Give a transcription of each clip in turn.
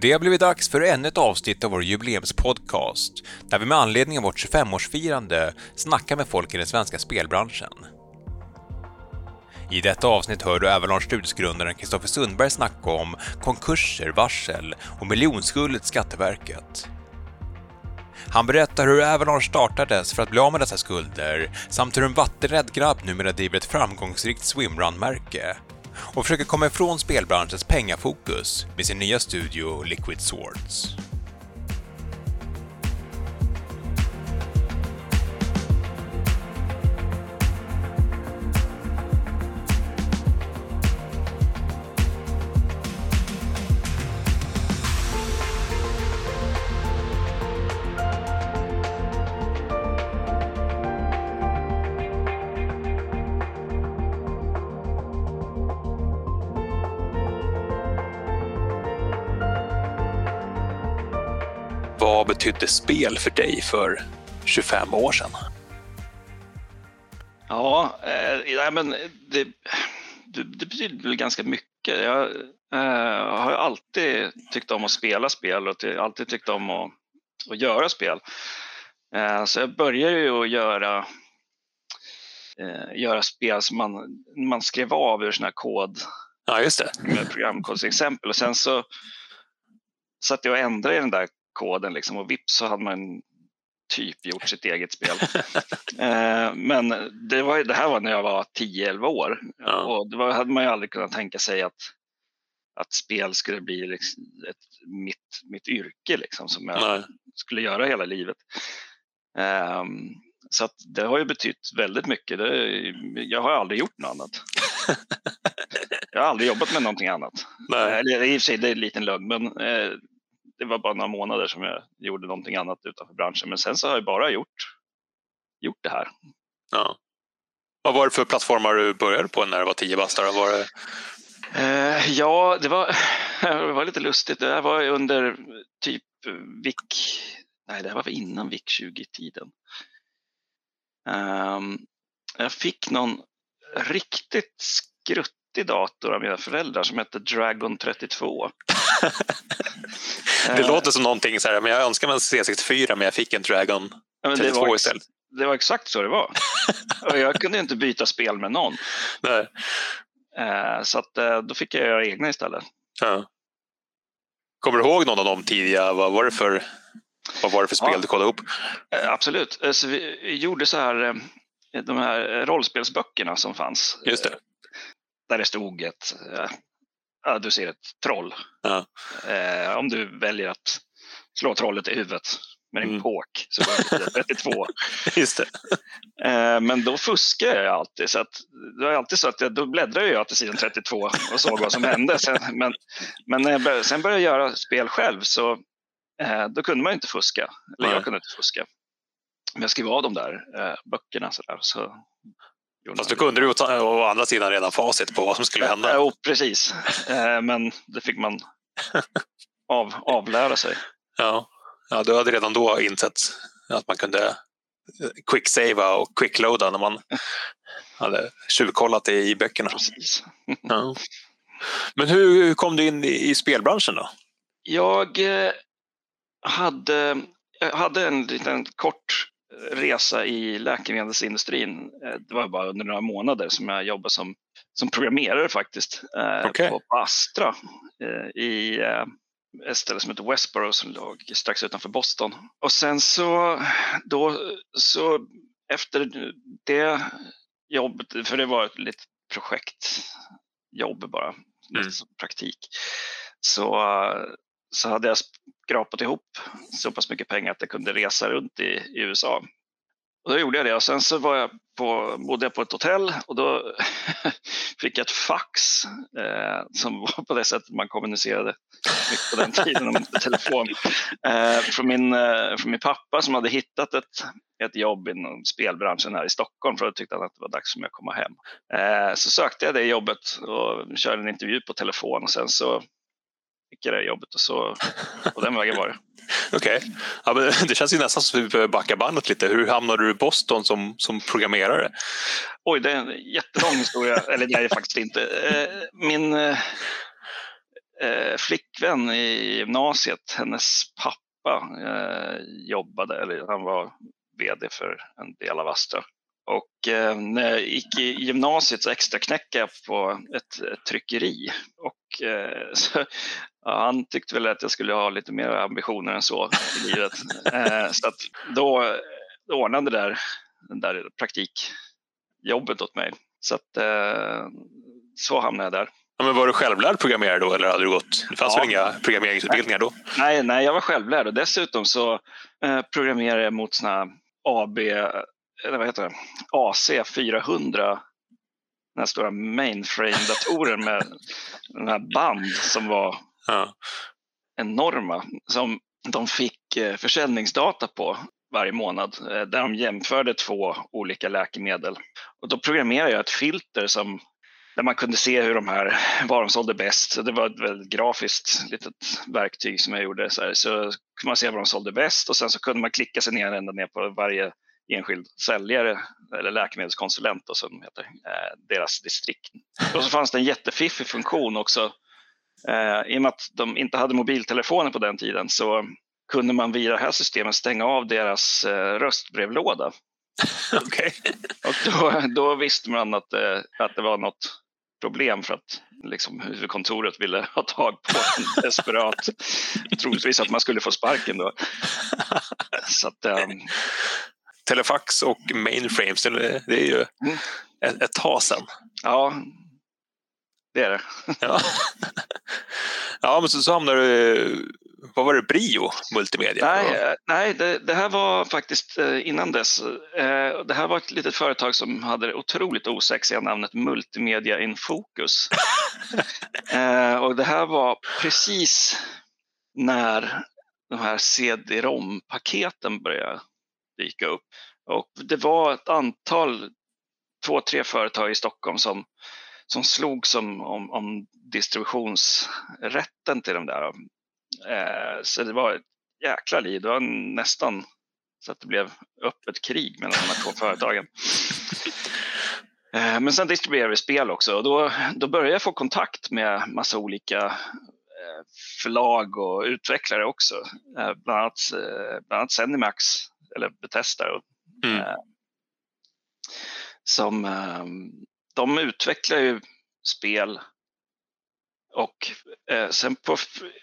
Det har blivit dags för ännu ett avsnitt av vår jubileumspodcast där vi med anledning av vårt 25-årsfirande snackar med folk i den svenska spelbranschen. I detta avsnitt hör du Avalanche Studios-grundaren Kristoffer Sundberg snacka om konkurser, varsel och miljonskuldet Skatteverket. Han berättar hur Avalanche startades för att bli av med dessa skulder samt hur en vattenrädd grabb numera driver ett framgångsrikt swimrun-märke och försöker komma ifrån spelbranschens pengafokus med sin nya studio Liquid Swords. Betydde spel för dig för 25 år sedan? Ja, eh, men det, det, det betyder väl ganska mycket. Jag eh, har alltid tyckt om att spela spel och alltid tyckt om att, att göra spel. Eh, så jag började ju att göra, eh, göra spel som man, man skrev av ur sån här kod. Ja, just det. Med programkodsexempel och sen så satt jag och ändrade i den där koden liksom och vips så hade man typ gjort sitt eget spel. eh, men det, var, det här var när jag var 10-11 år ja. och då hade man ju aldrig kunnat tänka sig att, att spel skulle bli liksom ett, mitt, mitt yrke liksom, som jag Nej. skulle göra hela livet. Eh, så det har ju betytt väldigt mycket. Det, jag har aldrig gjort något annat. jag har aldrig jobbat med någonting annat. Nej. Eller i och för sig, det är en liten lögn, men eh, det var bara några månader som jag gjorde någonting annat utanför branschen. Men sen så har jag bara gjort, gjort det här. Ja. Vad var det för plattformar du började på när du var tio bast? Var det... Eh, ja, det var, det var lite lustigt. Det här var under typ VIC, nej det här var innan VIC 20-tiden. Um, jag fick någon riktigt skruttig dator av mina föräldrar som hette Dragon 32. det låter som någonting så här, men jag önskar mig en C64 men jag fick en Dragon 32 det var, istället. Det var exakt så det var. och jag kunde inte byta spel med någon. Nej. Uh, så att, uh, då fick jag göra egna istället. Ja. Kommer du ihåg någon av de tidiga? Vad var det för, vad var det för spel ja. du kollade upp? Uh, absolut. Så vi gjorde så här, de här rollspelsböckerna som fanns. Just det. Där det stod ett ja, du ser ett troll. Ja. Eh, om du väljer att slå trollet i huvudet med din mm. påk så blir det 32. Just det. Eh, men då fuskar jag alltid. Så att, det var alltid så att jag, då bläddrade jag till sidan 32 och såg vad som hände. Sen, men men när jag började, sen började jag göra spel själv så eh, då kunde man inte fuska. Eller Nej. jag kunde inte fuska. Men jag skrev av de där eh, böckerna så, där, så Fast du kunde ju å andra sidan redan facit på vad som skulle hända. Jo, precis. Eh, men det fick man av, avlära sig. Ja. ja, du hade redan då insett att man kunde quick-savea och quick-loada när man hade tjuvkollat det i böckerna. Precis. Ja. Men hur kom du in i spelbranschen då? Jag eh, hade, jag hade en liten kort resa i läkemedelsindustrin. Eh, det var bara under några månader som jag jobbade som, som programmerare faktiskt eh, okay. på Astra eh, i ett ställe som heter Westboro som låg strax utanför Boston. Och sen så, då, så efter det jobbet, för det var ett litet projektjobb bara, mm. praktik, så, så hade jag skrapat ihop så pass mycket pengar att jag kunde resa runt i, i USA. Och då gjorde jag det och sen så var jag på, bodde jag på ett hotell och då fick jag ett fax eh, som var på det sättet man kommunicerade mycket på den tiden med telefon. Eh, från, min, eh, från min pappa som hade hittat ett, ett jobb inom spelbranschen här i Stockholm för att tyckte att det var dags för mig att komma hem. Eh, så sökte jag det jobbet och körde en intervju på telefon och sen så jag det jobbet och så på den vägen var det. Okej, okay. ja, det känns ju nästan som att vi behöver backa bandet lite. Hur hamnade du i Boston som, som programmerare? Oj, det är en jättelång historia, eller det är det faktiskt inte. Eh, min, eh, flickvän i gymnasiet, hennes pappa eh, jobbade, eller han var vd för en del av Astra. Och eh, när jag gick i gymnasiet så extra knäckte jag på ett, ett tryckeri. Och, så, ja, han tyckte väl att jag skulle ha lite mer ambitioner än så i livet. Eh, så att då, då ordnade det där, den där praktikjobbet åt mig. Så att, eh, så hamnade jag där. Ja, men var du självlärd programmerare då eller hade du gått? Det fanns ja. väl inga programmeringsutbildningar då? Nej, nej, jag var självlärd och dessutom så eh, programmerade jag mot såna AB, eller vad heter det, AC 400 den här stora mainframe-datorer med den här band som var ja. enorma. Som de fick eh, försäljningsdata på varje månad eh, där de jämförde två olika läkemedel. Och då programmerade jag ett filter som där man kunde se hur de här, var de sålde bäst. Det var ett väldigt grafiskt litet verktyg som jag gjorde. Så, här. så kunde man se var de sålde bäst och sen så kunde man klicka sig ner ända ner på varje enskild säljare eller läkemedelskonsulent då, som heter eh, deras distrikt. Och så fanns det en jättefiffig funktion också. Eh, I och med att de inte hade mobiltelefoner på den tiden så kunde man via det här systemet stänga av deras eh, röstbrevlåda. Okay. Och då, då, visste man att, eh, att det var något problem för att liksom, huvudkontoret ville ha tag på en desperat. Troligtvis att man skulle få sparken då. Så att, um... Telefax och mainframes, det är ju mm. ett, ett tag sedan. Ja, det är det. ja. ja, men så, så hamnar du vad var det, Brio Multimedia? Nej, eh, nej det, det, här var faktiskt eh, innan dess. Eh, det här var ett litet företag som hade det otroligt osexiga namnet Multimedia in Focus. och det här var precis när de här CD-ROM-paketen började dyka upp. Och det var ett antal, två, tre företag i Stockholm som, som slog som om, om distributionsrätten till de där Eh, så det var ett jäkla liv. Det var nästan så att det blev öppet krig mellan de här två företagen. Eh, men sen distribuerade vi spel också och då, då började jag få kontakt med massa olika eh, förlag och utvecklare också. Bland annat, bland annat Zenimax, eller Bethesda. Mm. Som, de utvecklar ju spel och eh, sen på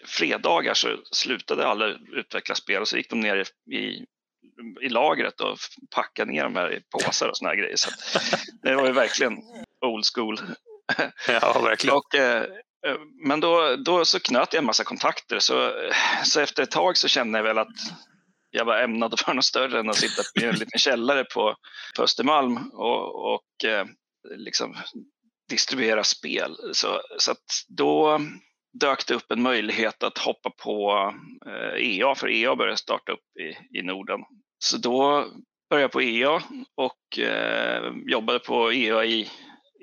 fredagar så slutade alla utveckla spel och så gick de ner i, i lagret och packade ner dem här i påsar och såna här grejer. Så det var ju verkligen old school. Ja, verkligen. Och, eh, eh, men då, då så knöt jag en massa kontakter så, så efter ett tag så kände jag väl att jag var ämnad för något större än att sitta i en liten källare på, på Östermalm och, och eh, liksom distribuera spel. Så, så att då dök det upp en möjlighet att hoppa på eh, EA, för EA började starta upp i, i Norden. Så då började jag på EA och eh, jobbade på EA i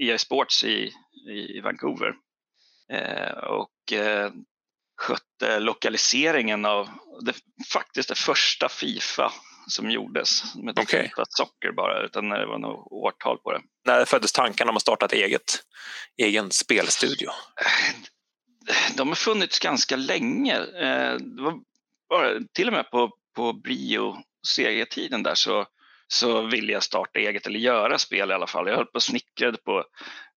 EA Sports i, i Vancouver. Eh, och eh, skötte lokaliseringen av det, faktiskt det första Fifa som gjordes. Med okay. inte socker bara, utan det var något årtal på det. När föddes tankarna om att starta ett eget, egen spelstudio? De har funnits ganska länge. Eh, det var bara, till och med på, på Brio serietiden där så, så ville jag starta eget eller göra spel i alla fall. Jag höll på och snickrade på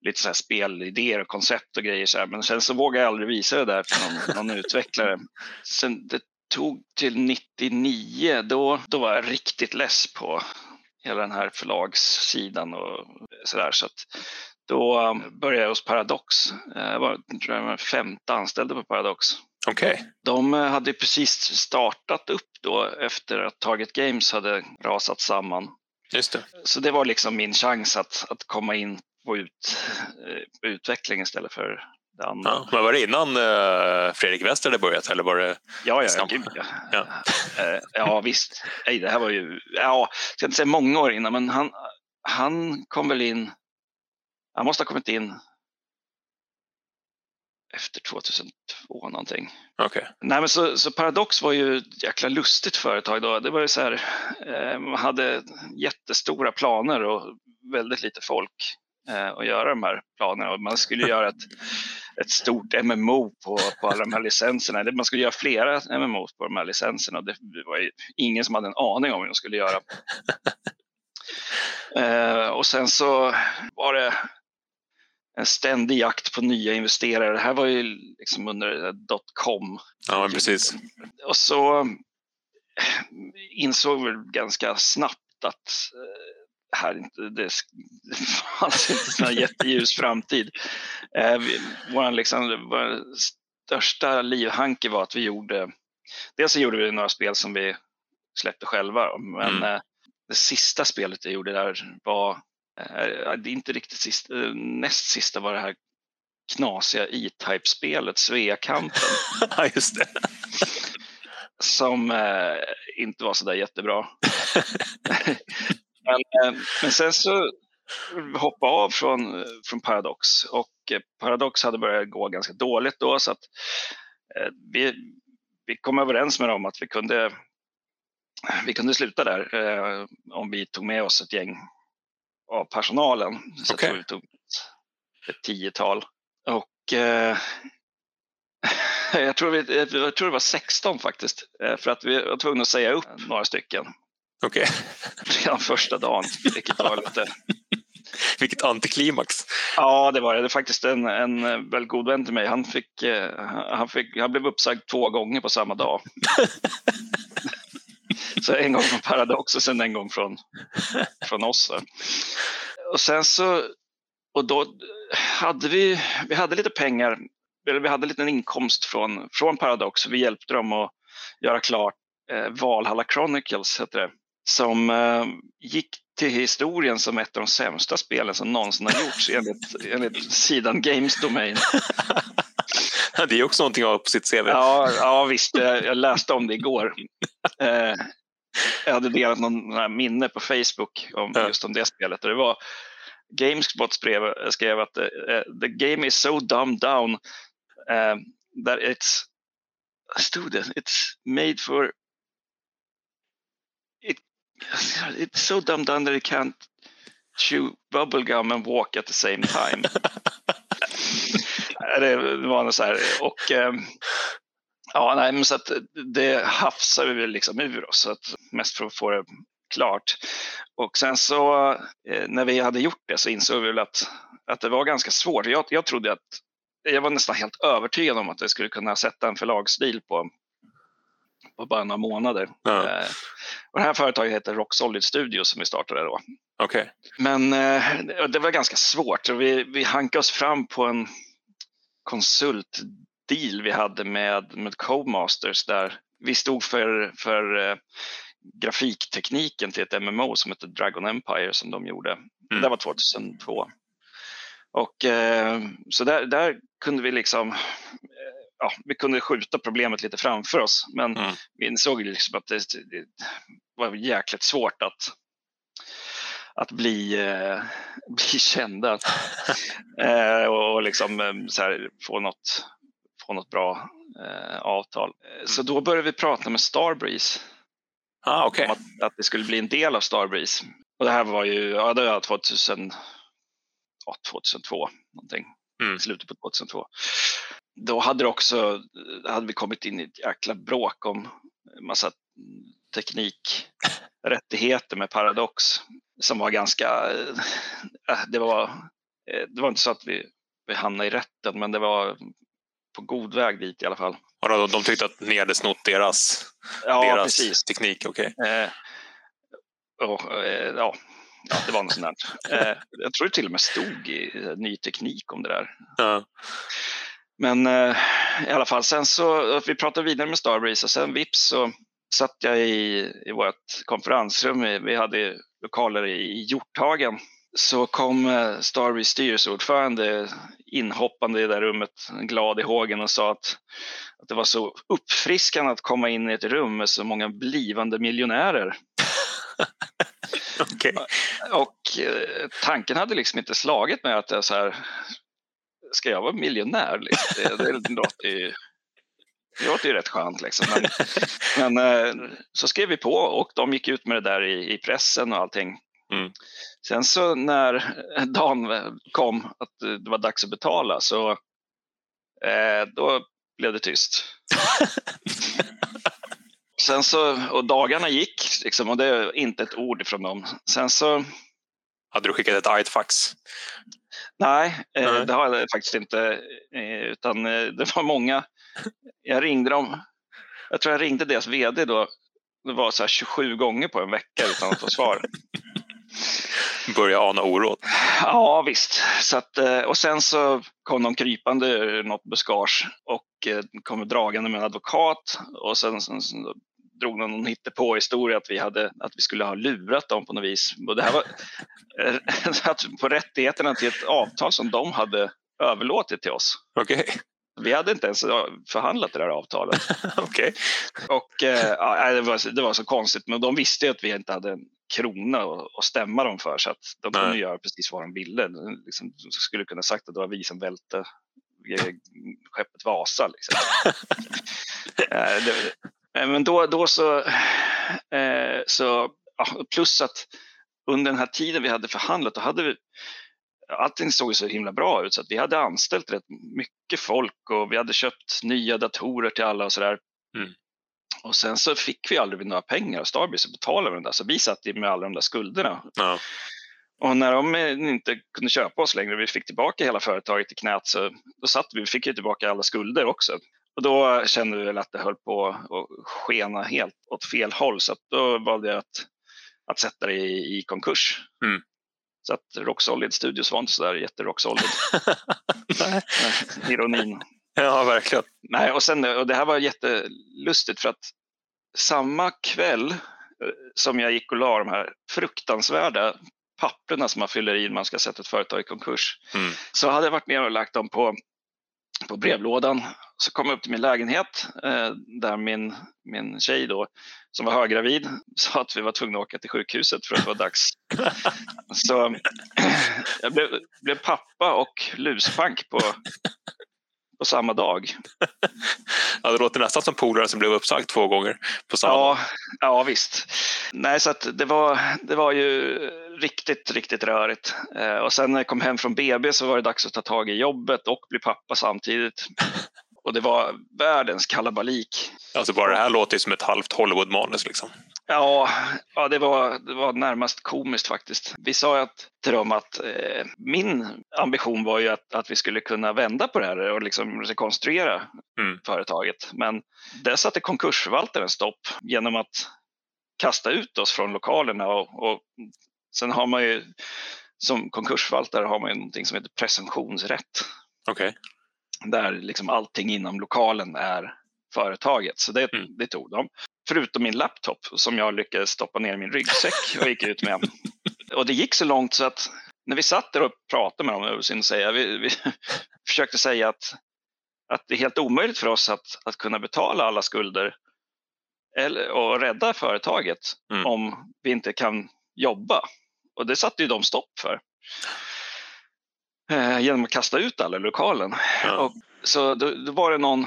lite så här spelidéer och koncept och grejer så här, men sen så vågade jag aldrig visa det där för någon, någon utvecklare. Sen det tog till 99, då, då var jag riktigt less på hela den här förlagssidan och sådär. Så att då um, började jag hos Paradox. Jag var, tror jag, femte anställda på Paradox. Okay. De eh, hade precis startat upp då efter att Target Games hade rasat samman. Just det. Så det var liksom min chans att, att komma in på ut, eh, utveckling istället för det andra. Ja, men var det innan uh, Fredrik Wester hade börjat eller var det? Ja, ja, gud, ja. Ja. uh, ja visst. Nej, det här var ju, ja, jag ska inte säga många år innan, men han, han kom väl in, han måste ha kommit in efter 2002 någonting. Okay. Nej, men så, så, Paradox var ju ett jäkla lustigt företag då. Det var ju så här, eh, man hade jättestora planer och väldigt lite folk eh, att göra de här planerna. Och man skulle göra ett, ett stort MMO på, på alla de här licenserna. Man skulle göra flera MMO på de här licenserna. Det var ingen som hade en aning om hur de skulle göra. Eh, och sen så var det en ständig jakt på nya investerare. Det här var ju liksom under dotcom. Ja, precis. Och så eh, insåg vi ganska snabbt att eh, här inte, det, det fanns inte någon jätteljus framtid. Eh, vi, vår, liksom, vår största livhanke var att vi gjorde, dels så gjorde vi några spel som vi släppte själva, men mm. eh, det sista spelet jag gjorde där var Eh, det är inte riktigt sista, eh, näst sista var det här knasiga E-Type-spelet, Sveakampen. Ja, just det. Som eh, inte var så där jättebra. men, eh, men sen så hoppa av från, från Paradox och Paradox hade börjat gå ganska dåligt då så att eh, vi, vi kom överens med dem att vi kunde, vi kunde sluta där eh, om vi tog med oss ett gäng av personalen. Så okay. vi tog ett, tiotal. Och eh, jag, tror vi, jag tror det var 16 faktiskt, eh, för att vi var tvungna att säga upp några stycken. Okej. Okay. Redan första dagen, vilket var lite... Vilket antiklimax. Ja, det var det. Det är faktiskt en, en väldigt god vän till mig. Han, fick, eh, han, fick, han blev uppsagd två gånger på samma dag. Så en gång från Paradox och sen en gång från, från oss. Och sen så, och då hade vi, vi hade lite pengar, eller vi hade en inkomst från, från Paradox. Vi hjälpte dem att göra klart eh, Valhalla Chronicles, heter det, som eh, gick till historien som ett av de sämsta spelen som någonsin har gjorts enligt, enligt sidan Games Domain. det är också någonting att ha på sitt CV. Ja, ja visst, jag läste om det igår. Eh, jag hade delat någon minne på Facebook om ja. just om det spelet och det var Gamespot skrev, skrev att uh, the game is so dumbed down uh, that it's stod det, it's made for it's so dumbed down that it can't chew bubblegum and walk at the same time. det var något så här, och um, Ja, nej, men så att det hafsar vi väl liksom ur oss, så att mest för att få det klart. Och sen så eh, när vi hade gjort det så insåg vi väl att, att det var ganska svårt. Jag, jag trodde att, jag var nästan helt övertygad om att jag skulle kunna sätta en förlagsstil på, på bara några månader. Ja. Eh, och det här företaget heter Rock Solid Studio som vi startade då. Okay. Men eh, det var ganska svårt. Vi, vi hankade oss fram på en konsult deal vi hade med, med Codemasters där vi stod för, för eh, grafiktekniken till ett MMO som heter Dragon Empire som de gjorde. Mm. Det var 2002. Och eh, så där, där kunde vi liksom, ja, vi kunde skjuta problemet lite framför oss, men mm. vi insåg liksom att det, det, var jäkligt svårt att att bli, eh, bli kända eh, och, och liksom eh, här, få något få något bra eh, avtal. Eh, så då började vi prata med Starbreeze. Ah, okay. Att, att det skulle bli en del av Starbreeze. Och det här var ju, ja det var 2000, ja, 2002 någonting. Mm. Slutet på 2002. Då hade det också, hade vi kommit in i ett jäkla bråk om massa teknikrättigheter med Paradox som var ganska, äh, det var, det var inte så att vi, vi hamnade i rätten men det var på god väg dit i alla fall. Och då, de tyckte att ni hade snott deras, ja, deras precis. teknik? Okay. Eh, och, eh, ja, ja, det var något sånt där. Eh, jag tror det till och med stod i eh, ny teknik om det där. Ja. Men eh, i alla fall, sen så, vi pratade vidare med Starbreeze och sen vips så satt jag i, i vårt konferensrum. Vi hade lokaler i Hjorthagen så kom eh, Starbreeze styrelseordförande inhoppande i det där rummet, glad i hågen och sa att, att det var så uppfriskande att komma in i ett rum med så många blivande miljonärer. okay. Och eh, tanken hade liksom inte slagit mig att jag så här, ska jag vara miljonär? Liksom? Det, det, låter ju, det låter ju rätt skönt liksom. Men, men eh, så skrev vi på och de gick ut med det där i, i pressen och allting. Mm. Sen så när dagen kom att det var dags att betala så Eh, då blev det tyst. Sen så, och dagarna gick liksom, och det är inte ett ord från dem. Sen så... Hade du skickat ett argt fax? Nej, eh, Nej, det har jag faktiskt inte. Eh, utan eh, det var många. Jag ringde dem. Jag tror jag ringde deras vd då. Det var så 27 gånger på en vecka utan att få svar. Börja ana oråd. Ja visst. Så att, och sen så kom de krypande ur något buskage och kom dragande med en advokat och sen, sen, sen drog någon på historia att vi, hade, att vi skulle ha lurat dem på något vis. Och det här var på rättigheterna till ett avtal som de hade överlåtit till oss. Okay. Vi hade inte ens förhandlat det där avtalet. okay. Och, eh, ja, det, var, det var så konstigt, men de visste att vi inte hade en krona att stämma dem för så att de kunde Nej. göra precis vad de ville. Liksom, de skulle kunna sagt att det var vi som välte skeppet Vasa. Liksom. Eh, det, eh, men då, då så, eh, så plus att under den här tiden vi hade förhandlat, då hade vi allting såg så himla bra ut så att vi hade anställt rätt mycket folk och vi hade köpt nya datorer till alla och sådär. Mm. Och sen så fick vi aldrig några pengar av Starbreeze och betalade med det där, så vi satt med alla de där skulderna. Ja. Och när de inte kunde köpa oss längre, vi fick tillbaka hela företaget i knät, så då satt vi, vi fick ju tillbaka alla skulder också. Och då kände vi väl att det höll på att skena helt åt fel håll, så då valde jag att, att sätta det i, i konkurs. Mm. Så att Rock Solid Studios var inte så där jätterock solid. Ironin. Ja, verkligen. Nej, och, sen, och det här var jättelustigt för att samma kväll eh, som jag gick och la de här fruktansvärda papperna som man fyller i när man ska sätta ett företag i konkurs, mm. så hade jag varit med och lagt dem på, på brevlådan. Så kom jag upp till min lägenhet eh, där min, min tjej då, som var höggravid sa att vi var tvungna att åka till sjukhuset för att det var dags. så jag blev, blev pappa och luspank på, på samma dag. ja, det låter nästan som polare som blev uppsagd två gånger på samma ja, Ja, visst. Nej, så det, var, det var ju riktigt, riktigt rörigt. Eh, och sen när jag kom hem från BB så var det dags att ta tag i jobbet och bli pappa samtidigt. Och det var världens kalabalik. Alltså bara det här låter ju som ett halvt Hollywood-manus liksom. Ja, ja det, var, det var närmast komiskt faktiskt. Vi sa att, till dem att eh, min ambition var ju att, att vi skulle kunna vända på det här och liksom rekonstruera mm. företaget. Men där satte konkursförvaltaren stopp genom att kasta ut oss från lokalerna och, och sen har man ju som konkursförvaltare har man ju någonting som heter presumtionsrätt. Okay. Där liksom allting inom lokalen är företaget, så det, mm. det tog de. Förutom min laptop som jag lyckades stoppa ner i min ryggsäck och gick ut med. och det gick så långt så att när vi satt där och pratade med dem, och säga, vi, vi försökte säga att, att det är helt omöjligt för oss att, att kunna betala alla skulder eller, och rädda företaget mm. om vi inte kan jobba. Och det satte ju de stopp för. Eh, genom att kasta ut alla i lokalen. Ja. Och, så då, då, var det någon,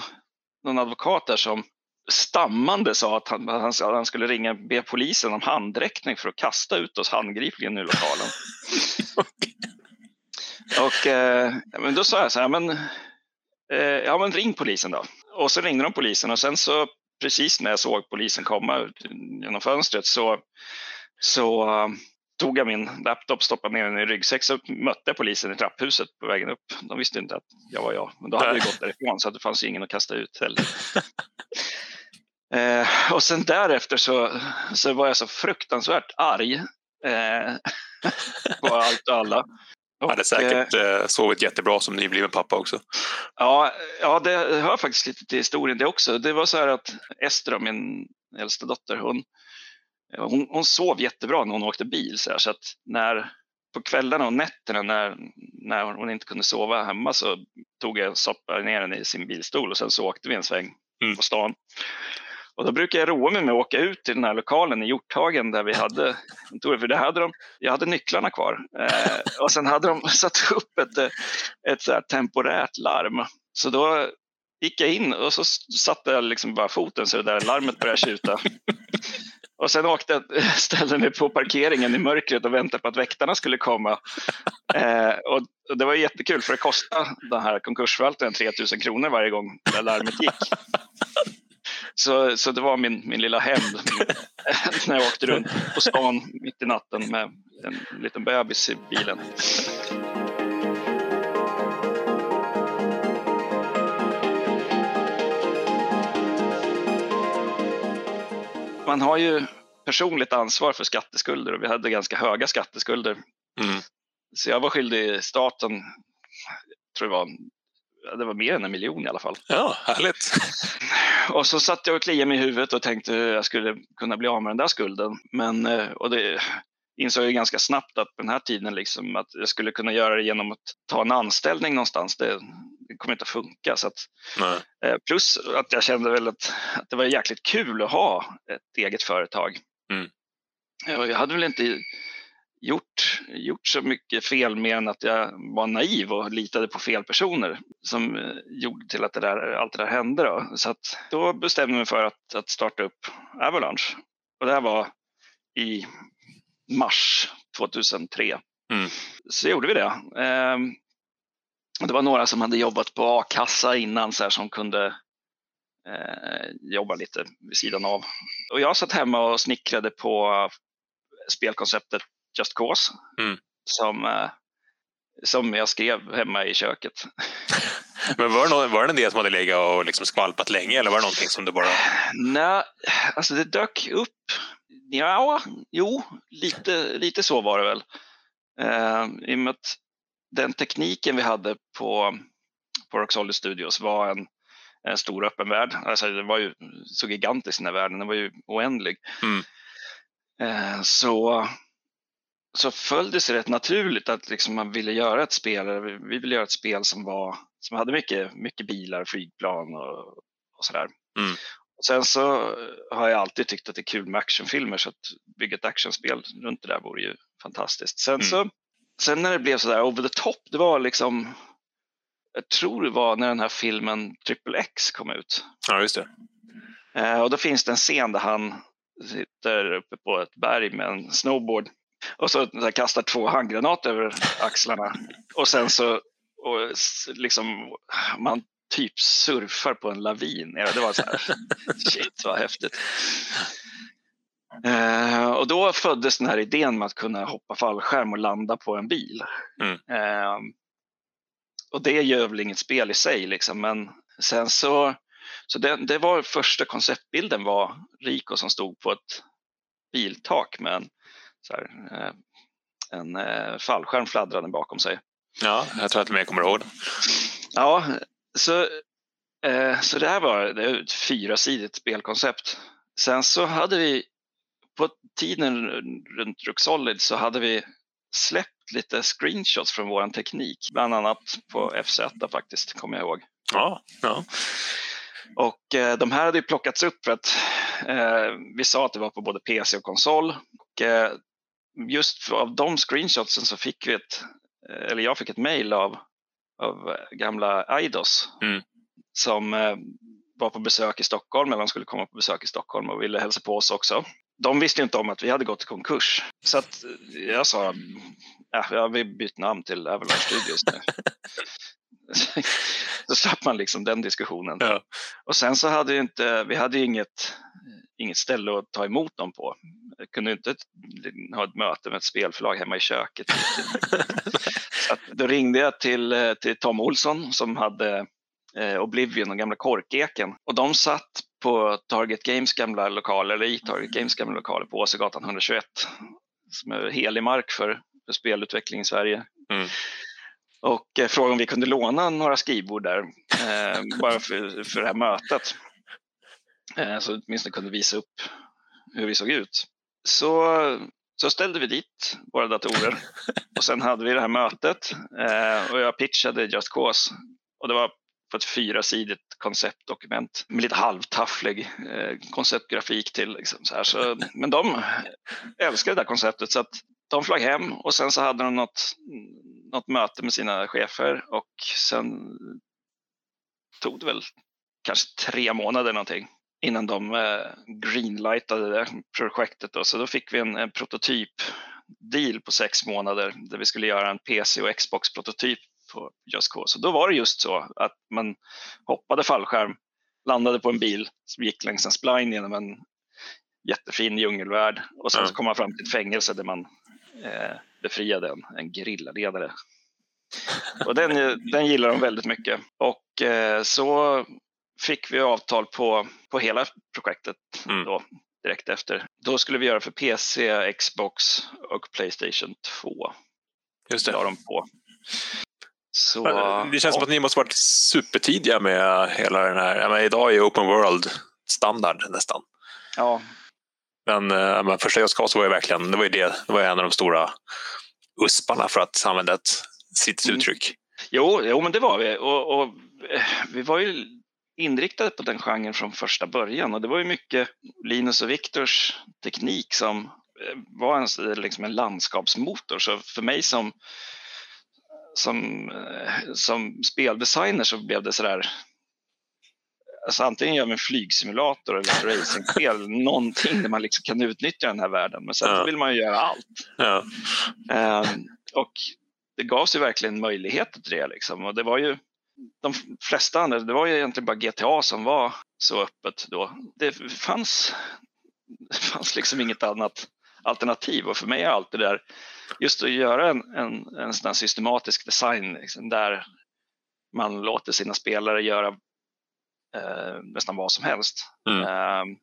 någon advokat där som stammande sa att han, han, han skulle ringa be polisen om handräckning för att kasta ut oss handgripligen ur lokalen. och eh, men då sa jag så här, men, eh, ja men ring polisen då. Och så ringde de polisen och sen så precis när jag såg polisen komma genom fönstret så, så tog jag min laptop, stoppade ner den i ryggsäck, så mötte jag polisen i trapphuset på vägen upp. De visste inte att jag var jag, men då hade vi gått därifrån så det fanns ingen att kasta ut heller. eh, och sen därefter så, så var jag så fruktansvärt arg eh, på allt och alla. Och, hade säkert eh, sovit jättebra som nybliven pappa också. Ja, ja, det hör faktiskt lite till historien det också. Det var så här att Ester, min äldsta dotter, hon, hon, hon sov jättebra när hon åkte bil så, här, så att när på kvällarna och nätterna när, när hon inte kunde sova hemma så tog jag stoppade ner henne i sin bilstol och sen så åkte vi en sväng mm. på stan. Och då brukar jag roa mig med att åka ut till den här lokalen i Hjorthagen där vi hade för det hade de, jag hade nycklarna kvar. Eh, och sen hade de satt upp ett, ett så temporärt larm. Så då gick jag in och så satte jag liksom bara foten så det där larmet började tjuta. Och sen åkte jag, ställde mig på parkeringen i mörkret och väntade på att väktarna skulle komma. Eh, och, och, det var jättekul för det kostade den här konkursförvaltaren 3000 kronor varje gång det larmet gick. Så, så det var min, min lilla hämnd när jag åkte runt på stan mitt i natten med en liten bebis i bilen. Man har ju personligt ansvar för skatteskulder och vi hade ganska höga skatteskulder. Mm. Så jag var skyldig staten, tror det var, det var mer än en miljon i alla fall. Ja, härligt. Och så satt jag och kliade mig i huvudet och tänkte hur jag skulle kunna bli av med den där skulden. Men, eh, och det insåg jag ganska snabbt att den här tiden liksom, att jag skulle kunna göra det genom att ta en anställning någonstans. Det, det kommer inte att funka. Så att, eh, plus att jag kände väl att, att det var jäkligt kul att ha ett eget företag. Mm. Jag hade väl inte gjort, gjort så mycket fel mer än att jag var naiv och litade på fel personer som eh, gjorde till att det där, allt det där hände. Då. Så att då bestämde jag mig för att, att starta upp Avalanche. Och det här var i mars 2003. Mm. Så gjorde vi det. Eh, det var några som hade jobbat på a-kassa innan så här, som kunde eh, jobba lite vid sidan av. Och jag satt hemma och snickrade på spelkonceptet Just Cause mm. som, eh, som jag skrev hemma i köket. Men var det, någon, var det en idé som hade legat och liksom skvalpat länge eller var det någonting som du bara... Nej, alltså det dök upp. Ja, jo, lite, lite så var det väl. Uh, I och med att den tekniken vi hade på, på Roxolid Studios var en, en stor öppen värld. Alltså, det var ju så gigantisk den här världen, den var ju oändlig. Mm. Uh, så så föll det sig rätt naturligt att liksom man ville göra ett spel, vi ville göra ett spel som, var, som hade mycket, mycket bilar, flygplan och, och sådär. Mm. Och sen så har jag alltid tyckt att det är kul med actionfilmer så att bygga ett actionspel runt det där vore ju fantastiskt. Sen, mm. så, sen när det blev sådär over the top, det var liksom, jag tror det var när den här filmen Triple X kom ut. Ja, just det. Eh, och då finns det en scen där han sitter uppe på ett berg med en snowboard och så, så kastar två handgranater över axlarna. Och sen så och liksom, man typ surfar på en lavin. Det var så här, shit vad häftigt. Eh, och då föddes den här idén med att kunna hoppa fallskärm och landa på en bil. Mm. Eh, och det gör väl inget spel i sig, liksom, men sen så, så det, det var första konceptbilden var Rico som stod på ett biltak med en så här, eh, en eh, fallskärm fladdrade bakom sig. Ja, jag tror att jag kommer ihåg Ja, så, eh, så det här var det ett fyrasidigt spelkoncept. Sen så hade vi på tiden runt Ruxolid så hade vi släppt lite screenshots från vår teknik, bland annat på FZ faktiskt, kommer jag ihåg. Ja, ja. Och eh, de här hade ju plockats upp för att eh, vi sa att det var på både PC och konsol. Och, eh, just av de screenshotsen så fick vi ett, eh, eller jag fick ett mail av, av gamla Eidos mm. som eh, var på besök i Stockholm, eller de skulle komma på besök i Stockholm och ville hälsa på oss också. De visste inte om att vi hade gått i konkurs. Så att jag sa, ja, vi bytt namn till Avalanche Studios nu. så slapp man liksom den diskussionen. Ja. Och sen så hade vi inte, vi hade inget, inget ställe att ta emot dem på. Jag kunde inte ha ett möte med ett spelförlag hemma i köket. så då ringde jag till, till Tom Olsson som hade eh, Oblivion och gamla Korkeken och de satt på Target Games gamla lokaler, eller i Target Games gamla lokaler på Åsegatan 121 som är helig mark för, för spelutveckling i Sverige. Mm. Och eh, frågade om vi kunde låna några skrivbord där, eh, bara för, för det här mötet. Eh, så åtminstone kunde visa upp hur vi såg ut. Så, så ställde vi dit våra datorer och sen hade vi det här mötet eh, och jag pitchade Just Cause och det var på ett fyrasidigt konceptdokument med lite halvtafflig eh, konceptgrafik till. Liksom, så här. Så, men de älskade det där konceptet så att de flög hem och sen så hade de något, något möte med sina chefer och sen tog det väl kanske tre månader någonting innan de eh, greenlightade det projektet. Då. Så då fick vi en, en prototyp deal på sex månader där vi skulle göra en PC och Xbox-prototyp på Just Cause. Så då var det just så att man hoppade fallskärm, landade på en bil som gick längs en spline genom en jättefin djungelvärld och sen så kom man fram till ett fängelse där man eh, befriade en, en gerillaledare. Och den, den gillar de väldigt mycket. Och eh, så fick vi avtal på, på hela projektet mm. då, direkt efter. Då skulle vi göra för PC, Xbox och Playstation 2. Just det. de på. Så, det känns ja. som att ni måste varit supertidiga med hela den här. Men idag är open world standard nästan. Ja. Men, eh, men första Just Cause var ju verkligen det var ju det, det var en av de stora usparna för att använda ett sitt mm. uttryck. Jo, jo, men det var vi. Och, och, eh, vi var ju inriktade på den genren från första början och det var ju mycket Linus och Viktors teknik som eh, var en, liksom en landskapsmotor. Så för mig som, som, som speldesigner så blev det sådär Alltså antingen gör vi en flygsimulator eller ett racingspel, någonting där man liksom kan utnyttja den här världen. Men sen ja. vill man ju göra allt. Ja. Um, och det gavs ju verkligen möjligheter till det. Liksom. Och det var ju de flesta andra, det var ju egentligen bara GTA som var så öppet då. Det fanns, det fanns liksom inget annat alternativ och för mig är allt det där, just att göra en, en, en sån systematisk design liksom, där man låter sina spelare göra eh, nästan vad som helst. Mm. Eh,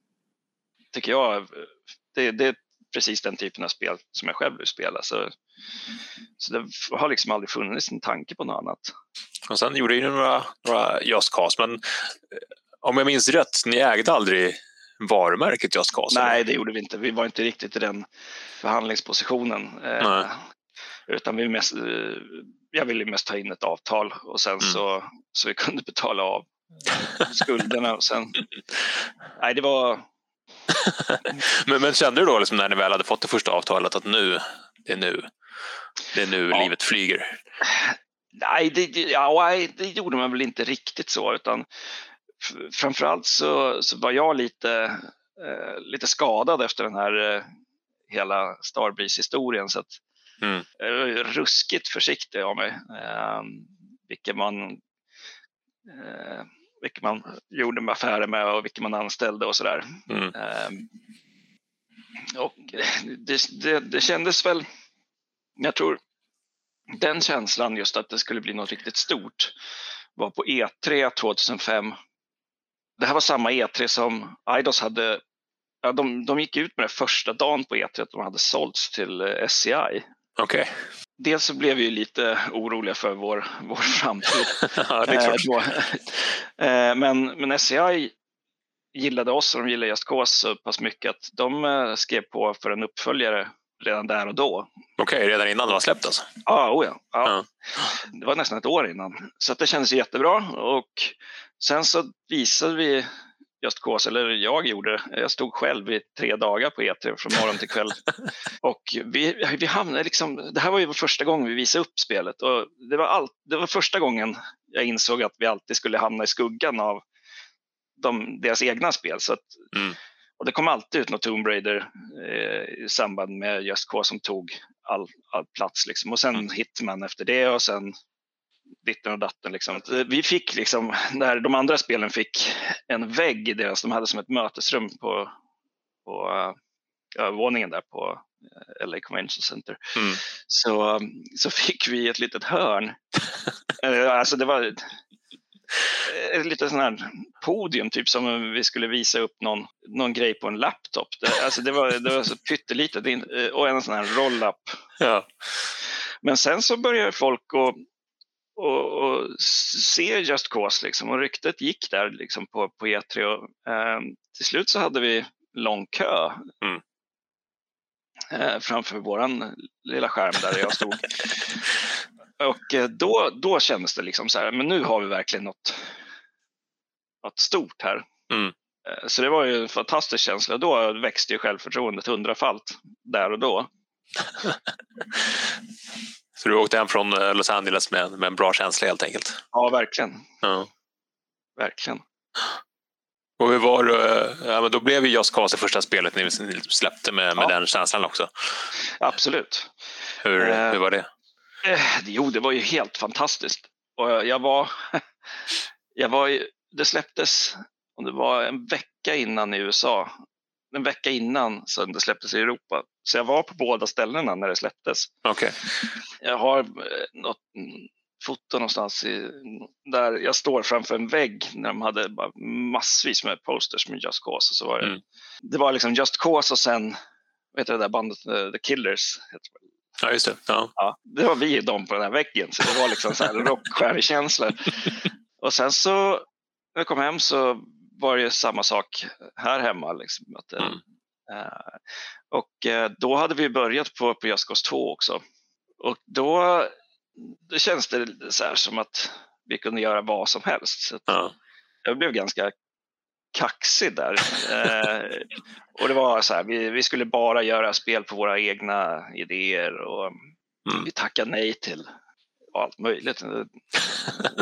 tycker jag, det, det, precis den typen av spel som jag själv vill spela. Så, så det har liksom aldrig funnits en tanke på något annat. Och sen gjorde ni några, några Just Cause, men eh, om jag minns rätt, ni ägde aldrig varumärket Just Cause? Nej, det gjorde vi inte. Vi var inte riktigt i den förhandlingspositionen. Eh, utan vi mest, eh, jag ville mest ta in ett avtal och sen mm. så, så vi kunde betala av skulderna. Och sen, nej, det var... men, men kände du då liksom när ni väl hade fått det första avtalet att nu, det är nu, det är nu ja. livet flyger? Nej det, ja, det gjorde man väl inte riktigt så, utan framförallt så, så var jag lite, eh, lite skadad efter den här eh, hela Starbreeze-historien. Så att, mm. var ruskigt försiktig av mig, eh, vilket man eh, vilka man gjorde med affärer med och vilka man anställde och sådär. Mm. Eh, och det, det, det kändes väl, jag tror den känslan just att det skulle bli något riktigt stort var på E3 2005. Det här var samma E3 som Eidos hade, ja, de, de gick ut med det första dagen på E3 att de hade sålts till eh, SCI. Okay. Dels så blev vi lite oroliga för vår, vår framtid. ja, det är klart. Eh, men, men SCI gillade oss och de gillade Just Cause så pass mycket att de eh, skrev på för en uppföljare redan där och då. Okej, okay, redan innan det var släppt alltså? Ah, oh ja, ja. ja. Det var nästan ett år innan. Så det kändes jättebra och sen så visade vi Just Cause, eller jag gjorde det. Jag stod själv i tre dagar på E3 från morgon till kväll. och vi, vi hamnade liksom, det här var ju första gången vi visade upp spelet och det var, all, det var första gången jag insåg att vi alltid skulle hamna i skuggan av de, deras egna spel. Så att, mm. Och det kom alltid ut något Tomb Raider eh, i samband med Just Cause som tog all, all plats. Liksom. Och sen mm. Hitman efter det och sen ditten och datten. Liksom. Vi fick liksom, när de andra spelen fick en vägg i deras, de hade som ett mötesrum på, på uh, våningen där på eh, LA Convention Center. Mm. Så, så fick vi ett litet hörn. Eh, alltså det var ett litet sån här podium, typ som vi skulle visa upp någon, någon grej på en laptop. Det, alltså det var, det var så pyttelitet och en sån här roll-up. Ja. Men sen så började folk att och, och se Just Cause liksom. och ryktet gick där liksom på, på E3 och eh, till slut så hade vi lång kö mm. eh, framför våran lilla skärm där jag stod. och eh, då, då kändes det liksom så här, men nu har vi verkligen något, något stort här. Mm. Eh, så det var ju en fantastisk känsla. Då växte ju självförtroendet hundrafalt där och då. Så du åkte hem från eh, Los Angeles med, med en bra känsla helt enkelt? Ja, verkligen. Ja. Verkligen. Och hur var det? Ja, men då blev ju Just Cause det första spelet ni släppte med, med ja. den känslan också. Absolut. Hur, eh, hur var det? Eh, jo, det var ju helt fantastiskt. Och jag var, jag var, det släpptes, och det var en vecka innan i USA, en vecka innan som det släpptes i Europa. Så jag var på båda ställena när det släpptes. Okay. Jag har eh, något foto någonstans i, där jag står framför en vägg när de hade massvis med posters med Just Cause. Och så var det, mm. det var liksom Just Cause och sen, vad heter det där bandet, The Killers? Ja, just det. Ja. Ja, det var vi de på den här väggen, så det var liksom så här rockstjärnekänsla. och sen så, när jag kom hem så var det samma sak här hemma. Liksom, att, mm. uh, och uh, då hade vi börjat på, på Cause 2 också. Och då, då känns det så här som att vi kunde göra vad som helst. Så ja. Jag blev ganska kaxig där. eh, och det var så här, vi, vi, skulle bara göra spel på våra egna idéer och mm. vi tackade nej till allt möjligt.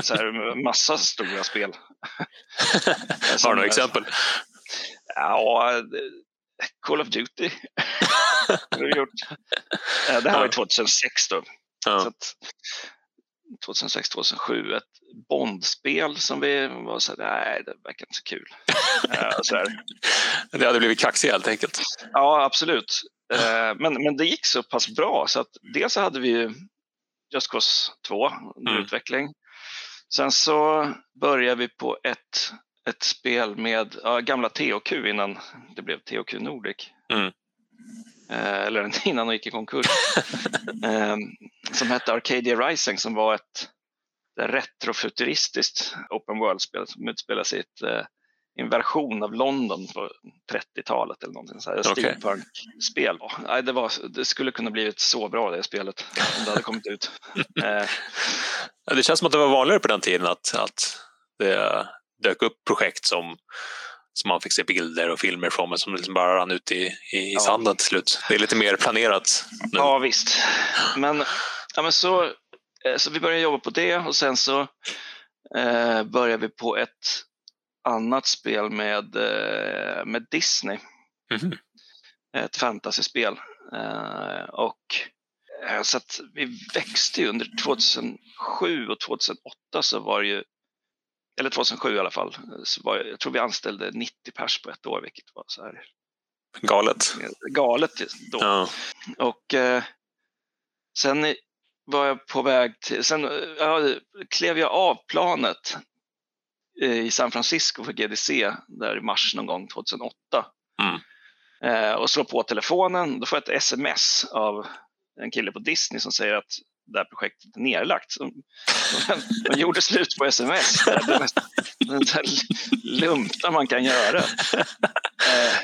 Så här, massa stora spel. Har du några exempel? Ja, Call of Duty. det, har gjort. det här var 2006 då. Ja. Så att, 2006, 2007 ett Bondspel som vi var så här, nej det verkar inte så kul. så här. Det hade blivit kaxig helt enkelt. Ja absolut. Eh, men, men det gick så pass bra så att dels så hade vi ju Just Cause 2 under mm. utveckling. Sen så började vi på ett, ett spel med ja, gamla THQ innan det blev THQ Nordic. Mm. Eh, eller innan de gick i konkurs. eh, som hette Arcadia Rising som var ett retrofuturistiskt open world-spel som utspelar sig i ett, eh, en version av London på 30-talet eller någonting. Så här, okay. Steampunk-spel. Ja, det, var, det skulle kunna blivit så bra det spelet om det hade kommit ut. eh. Det känns som att det var vanligare på den tiden att, att det dök upp projekt som som man fick se bilder och filmer från men som liksom bara rann ut i, i, i ja. sanden till slut. Det är lite mer planerat. Nu. Ja visst. Men, ja, men så, eh, så vi började jobba på det och sen så eh, började vi på ett annat spel med, eh, med Disney. Mm. Ett fantasyspel. Eh, och eh, så att vi växte ju under 2007 och 2008 så var det ju eller 2007 i alla fall, så var, jag tror vi anställde 90 pers på ett år, vilket var så här galet. Galet då. Ja. Och eh, sen var jag på väg till, sen ja, klev jag av planet i San Francisco för GDC där i mars någon gång 2008. Mm. Eh, och slår på telefonen, då får jag ett sms av en kille på Disney som säger att det här projektet är nerlagt. De, de, gjorde slut på sms. Det är det lumpna man kan göra. Eh,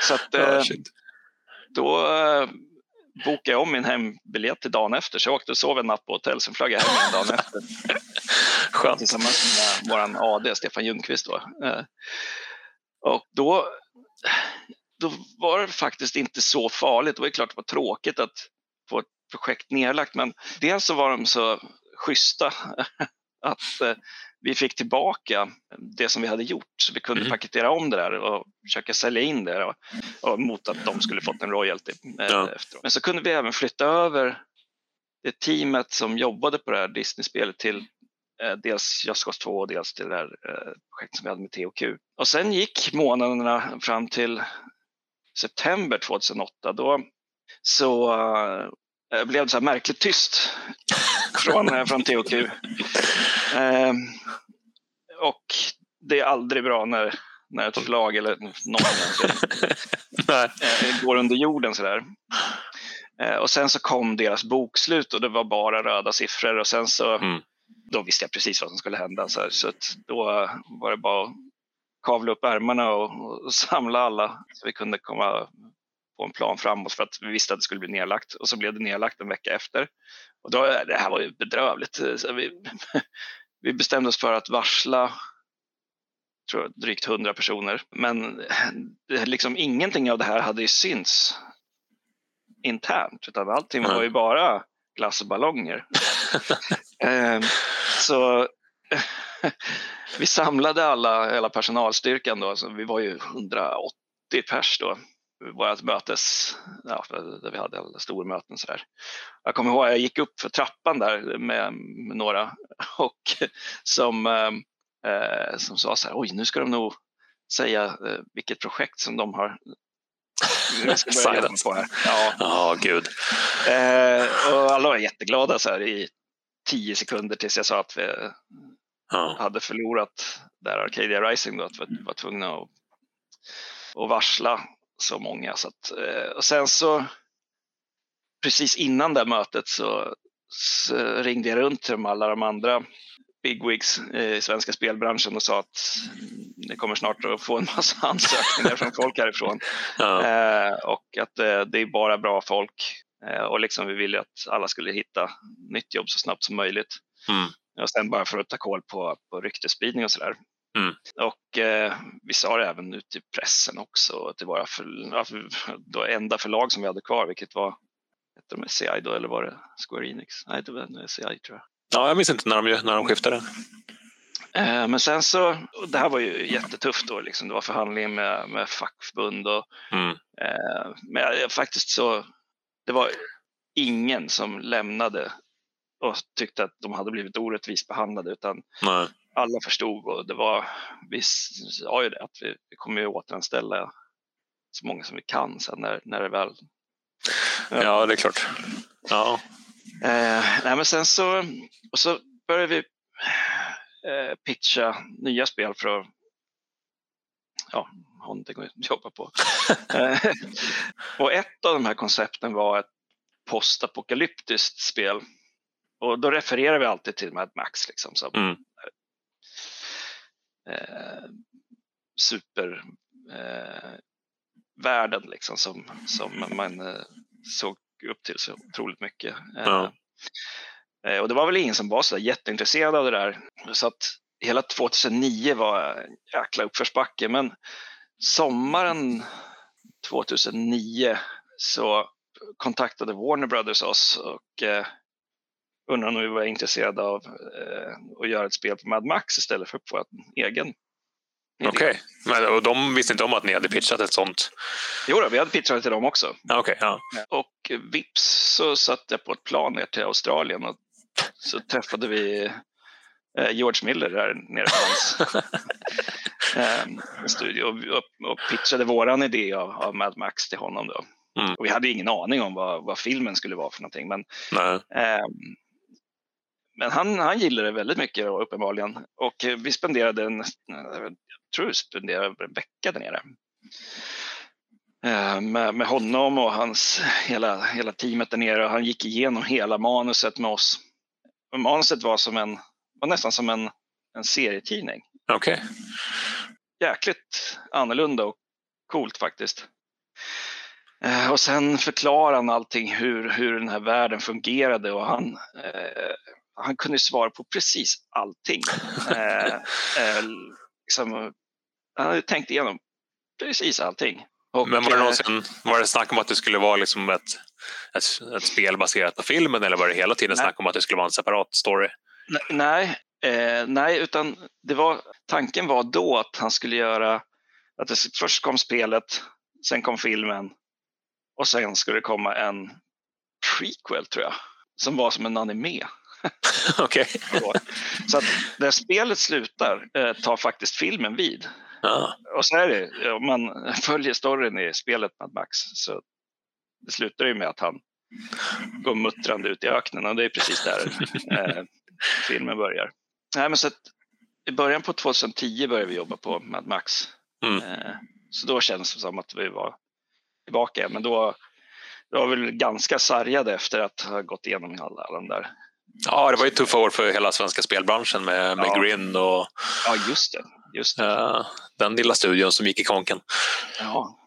så att, eh, då eh, bokade jag om min hembiljett till dagen efter. Så jag åkte och sov en natt på hotell, sen flög jag hem dagen efter. Skönt. Tillsammans med vår AD, Stefan Ljungqvist. Då. Och då, då var det faktiskt inte så farligt. Det var klart det var tråkigt att få ett projekt nedlagt. Men dels så var de så schyssta att eh, vi fick tillbaka det som vi hade gjort. Så vi kunde mm. paketera om det där och försöka sälja in det och, och mot att de skulle fått en royalty eh, ja. Men så kunde vi även flytta över det teamet som jobbade på det här Disney-spelet till eh, dels Just Cause 2 och dels till det här eh, projektet som vi hade med THQ. Och sen gick månaderna fram till september 2008. Då så eh, blev det så här märkligt tyst från, eh, från THQ. Eh, och det är aldrig bra när, när ett förlag eller någon eh, går under jorden sådär. Eh, och sen så kom deras bokslut och det var bara röda siffror och sen så mm. då visste jag precis vad som skulle hända. Så, här, så då var det bara att kavla upp ärmarna och, och samla alla så vi kunde komma på en plan framåt för att vi visste att det skulle bli nedlagt och så blev det nedlagt en vecka efter. Och då, det här var ju bedrövligt. Så vi, vi bestämde oss för att varsla tror jag, drygt 100 personer. Men liksom, ingenting av det här hade ju synts internt utan allting var ju bara glass och ballonger. eh, så vi samlade alla, hela personalstyrkan då, så vi var ju 180 pers då, vårt mötes, ja, där vi hade stormöten så där. Jag kommer ihåg, jag gick upp för trappan där med, med några och som, eh, som sa så här, oj nu ska de nog säga eh, vilket projekt som de har. På här. Ja, oh, gud. Eh, och alla var jätteglada så här i tio sekunder tills jag sa att vi oh. hade förlorat där Arcadia Rising då, att vi var tvungna att, att varsla så många. Så att, eh, och sen så precis innan det mötet så, så ringde jag runt till alla de andra bigwigs i svenska spelbranschen och sa att ni kommer snart att få en massa ansökningar från folk härifrån. Ja. Eh, och att eh, det är bara bra folk eh, och liksom vi ville att alla skulle hitta nytt jobb så snabbt som möjligt. Mm. Och sen bara för att ta koll på, på ryktesspridning och sådär. Mm. Och eh, vi sa det även ut i pressen också till våra för, ja, enda förlag som vi hade kvar, vilket var hette de SCI då eller var det Square Enix? Nej, det var SCI tror jag. Ja, jag minns inte när de, när de skiftade. Eh, men sen så, det här var ju jättetufft då, liksom. det var förhandlingar med, med fackförbund och mm. eh, men jag, faktiskt så, det var ingen som lämnade och tyckte att de hade blivit orättvist behandlade utan Nej. Alla förstod och det var, vi sa ju det att vi, vi kommer ju återanställa så många som vi kan sen när, när det väl... Ja, ja det är klart. Ja. Eh, nej men sen så, och så började vi eh, pitcha nya spel för att ja, ha någonting att jobba på. Eh, och ett av de här koncepten var ett postapokalyptiskt spel. Och då refererar vi alltid till Mad Max liksom, som mm. Eh, supervärlden eh, liksom, som, som man eh, såg upp till så otroligt mycket. Ja. Eh, och det var väl ingen som var så jätteintresserad av det där. Så att hela 2009 var en jäkla uppförsbacke. Men sommaren 2009 så kontaktade Warner Brothers oss och undrade om vi var intresserade av eh, att göra ett spel på Mad Max istället för på en egen. Okej, okay. och de visste inte om att ni hade pitchat ett sånt? Jo, då, vi hade pitchat till dem också. Okay, ja. Och vips så satt jag på ett plan ner till Australien och så träffade vi eh, George Miller där nere på hans eh, studio och, och pitchade våran idé av, av Mad Max till honom. Då. Mm. Och vi hade ingen aning om vad, vad filmen skulle vara för någonting. Men, eh, men han, han gillade det väldigt mycket då, uppenbarligen. Och vi spenderade en, jag tror vi spenderade en vecka där nere. Eh, med, med honom och hans, hela, hela teamet där nere. Han gick igenom hela manuset med oss manuset var, som en, var nästan som en, en serietidning. Okej. Okay. Jäkligt annorlunda och coolt faktiskt. Eh, och sen förklarade han allting hur, hur den här världen fungerade och han, eh, han kunde svara på precis allting. eh, eh, liksom, han hade tänkt igenom precis allting. Och, Men var det, eh, någonsin, var det snack om att det skulle vara liksom ett, ett, ett spel baserat på filmen eller var det hela tiden nej. snack om att det skulle vara en separat story? Nej, eh, nej utan det var, tanken var då att han skulle göra att det, först kom spelet, sen kom filmen och sen skulle det komma en prequel tror jag, som var som en anime. Okej. så att när spelet slutar eh, tar faktiskt filmen vid. Ja. Och så är det, om man följer storyn i spelet Mad Max så det slutar ju med att han går muttrande ut i öknen och det är precis där eh, filmen börjar. Nej, men så att, I början på 2010 började vi jobba på Mad Max. Mm. Eh, så då kändes det som att vi var tillbaka. Men då, då var vi ganska sargade efter att ha gått igenom alla, alla de där Ja, det var ju tuffa år för hela svenska spelbranschen med, med ja. Grin och ja, just det, just det. Uh, den lilla studion som gick i konken. Ja,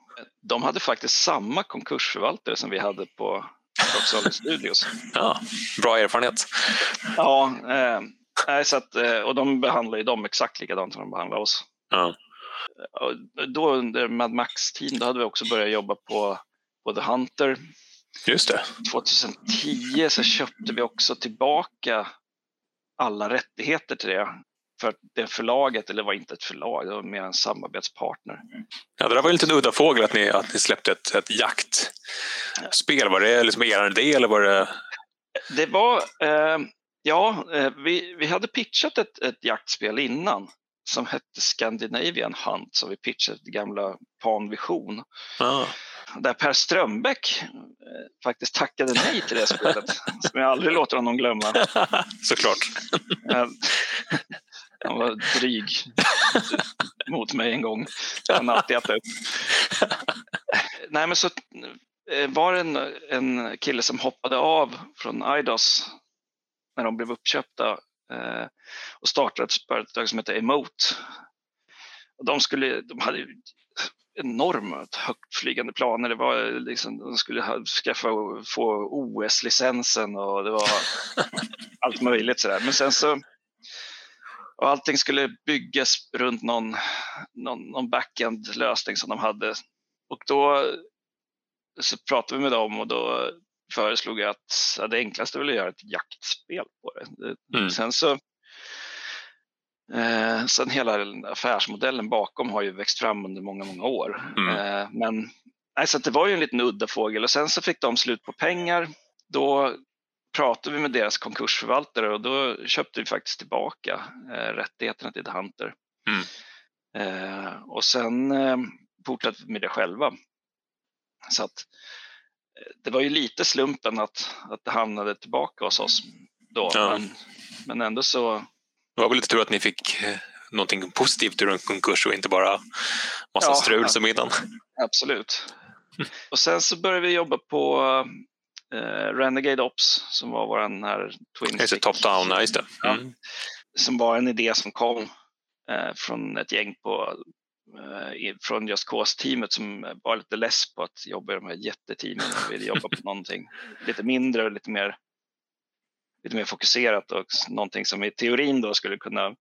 de hade faktiskt samma konkursförvaltare som vi hade på Rock Studios. ja, bra erfarenhet. Ja, eh, så att, eh, och de behandlar ju dem exakt likadant som de behandlar oss. Ja. Och då under Mad Max-tiden hade vi också börjat jobba på, på The Hunter Just det. 2010 så köpte vi också tillbaka alla rättigheter till det. för det förlaget, eller det var inte ett förlag, det var mer en samarbetspartner. Ja, det där var ju en liten udda fågel att ni, att ni släppte ett, ett jaktspel. Var det liksom er idé eller var det? Det var, eh, ja, eh, vi, vi hade pitchat ett, ett jaktspel innan som hette Scandinavian Hunt som vi pitchade till gamla Panvision. Ah. Där Per Strömbäck eh, faktiskt tackade nej till det spelet, som jag aldrig låter honom glömma. Såklart. Eh, Han var dryg mot mig en gång. Han har alltid upp. Nej, men så eh, var det en, en kille som hoppade av från Idos när de blev uppköpta och startade ett företag som heter Emote. Och de, skulle, de hade ju enorma högtflygande planer. Det var liksom, de skulle ha, skaffa, få OS-licensen och det var allt möjligt sådär. Men sen så och allting skulle byggas runt någon, någon, någon backend-lösning som de hade. Och då så pratade vi med dem och då föreslog jag att ja, det enklaste var att göra ett jaktspel på det. Mm. Sen så eh, sen hela affärsmodellen bakom har ju växt fram under många, många år. Mm. Eh, men nej, så det var ju en liten udda fågel och sen så fick de slut på pengar. Då pratade vi med deras konkursförvaltare och då köpte vi faktiskt tillbaka eh, rättigheterna till The Hunter. Mm. Eh, och sen eh, fortsatte vi med det själva. Så att eh, det var ju lite slumpen att, att det hamnade tillbaka hos oss då. Ja. Men, men ändå så, Det var väl lite tur att ni fick eh, någonting positivt ur en konkurs och inte bara massa Ja, strul som innan. absolut. Och sen så började vi jobba på eh, Renegade Ops som var vår här Twin Just top down, ja, just det. Mm. som var en idé som kom eh, från ett gäng på, eh, från Just Cause-teamet som var lite less på att jobba i de här jätteteamen och ville jobba på någonting lite mindre och lite mer, lite mer fokuserat och någonting som i teorin då skulle kunna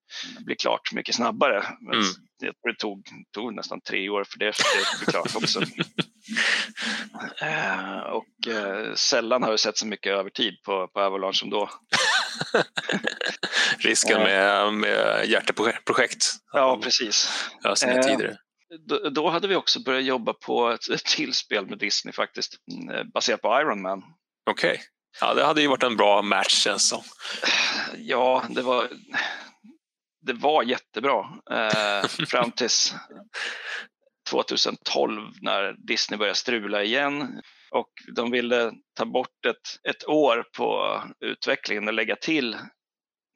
bli klart mycket snabbare. Men Mm. Jag tror det tog, tog nästan tre år för det, för det att bli klart också. Eh, och eh, sällan har vi sett så mycket övertid på, på Avalanche som då. Risken med, med hjärteprojekt. Ja, precis. Ja, Eh. Då, hade vi också börjat jobba på ett, ett till spel med Disney faktiskt, mm, baserat på Iron Man. Okej. Ja, det hade ju varit en bra match känns som. Ja, det var, det var jättebra eh, fram tills 2012 när Disney började strula igen och de ville ta bort ett, ett år på utvecklingen och lägga till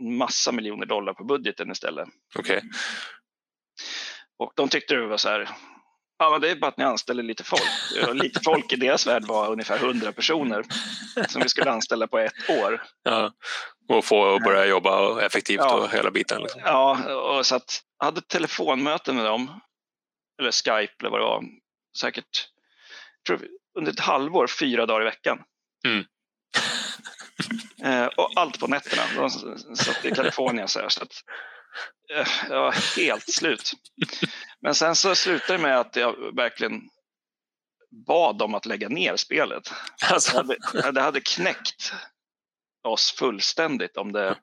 massa miljoner dollar på budgeten istället. Okej. Och de tyckte det var så här, ja men det är bara att ni anställer lite folk. Lite folk i deras värld var ungefär 100 personer som vi skulle anställa på ett år. Ja. Och få börja jobba effektivt Ja. och hela biten. Liksom. Ja, och så att jag hade telefonmöten med dem, eller Skype eller vad det var, säkert tror under ett halvår, fyra dagar i veckan. Mm. Eh, och allt på nätterna. De satt i Kalifornien så här. Så att, jag var helt slut. Men sen så slutade det med att jag verkligen bad dem att lägga ner spelet. Det Alltså, hade, det hade knäckt oss fullständigt om det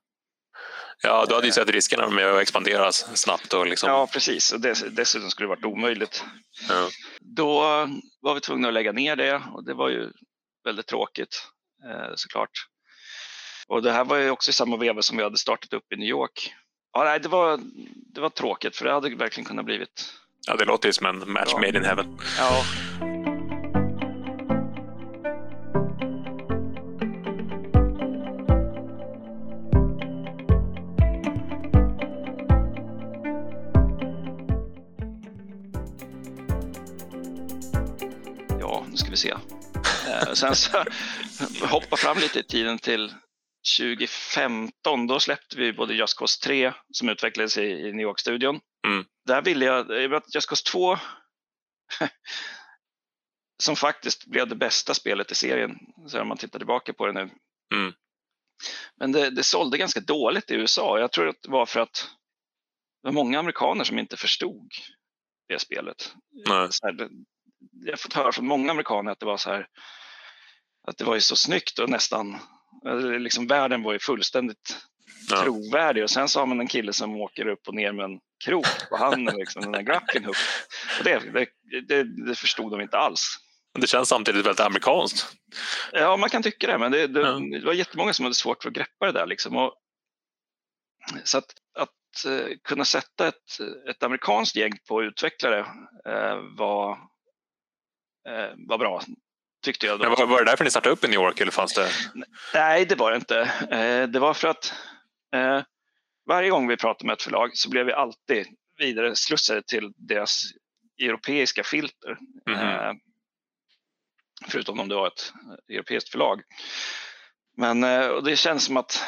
ja, du hade ju sett riskerna med att expandera snabbt. Och liksom, Ja, precis. Och dess, dessutom skulle det varit omöjligt. Ja. Då var vi tvungna att lägga ner det och det var ju väldigt tråkigt eh, såklart. Och det här var ju också i samma veva som vi hade startat upp i New York. Ja, nej, det, var, det var tråkigt för det hade verkligen kunnat blivit. ja, det låter ju som en match Ja. made in heaven. Ja, ja nu ska vi se. Eh, sen så hoppa fram lite i tiden till 2015. Då släppte vi både Just Cause 3 som utvecklades i, i New York-studion. Mm. Där ville jag, Just Cause 2 som faktiskt blev det bästa spelet i serien, så om man tittar tillbaka på det nu. Mm. Men det, det sålde ganska dåligt i USA. Jag tror att det var för att det var många amerikaner som inte förstod det spelet. Här, jag har fått höra från många amerikaner att det var så här att det var ju så snyggt och nästan, liksom världen var ju fullständigt Ja. trovärdig. Och sen så har man en kille som åker upp och ner med en krok på handen, liksom, den där grappling hook. Och det, det, det, det förstod de inte alls. Det känns samtidigt väldigt amerikanskt. Ja, man kan tycka det, men det, det, Ja. det var jättemånga som hade svårt för att greppa det där. Liksom. Och, så att, att eh, kunna sätta ett, ett amerikanskt gäng på utvecklare eh, var, eh, var bra, tyckte jag. Var, var det därför ni startade upp i New York eller fanns det? Nej, det var det inte. Eh, det var för att eh, varje gång vi pratade med ett förlag så blev vi alltid vidare slussade till deras europeiska filter. Eh, förutom om det var ett europeiskt förlag. Men och det känns som att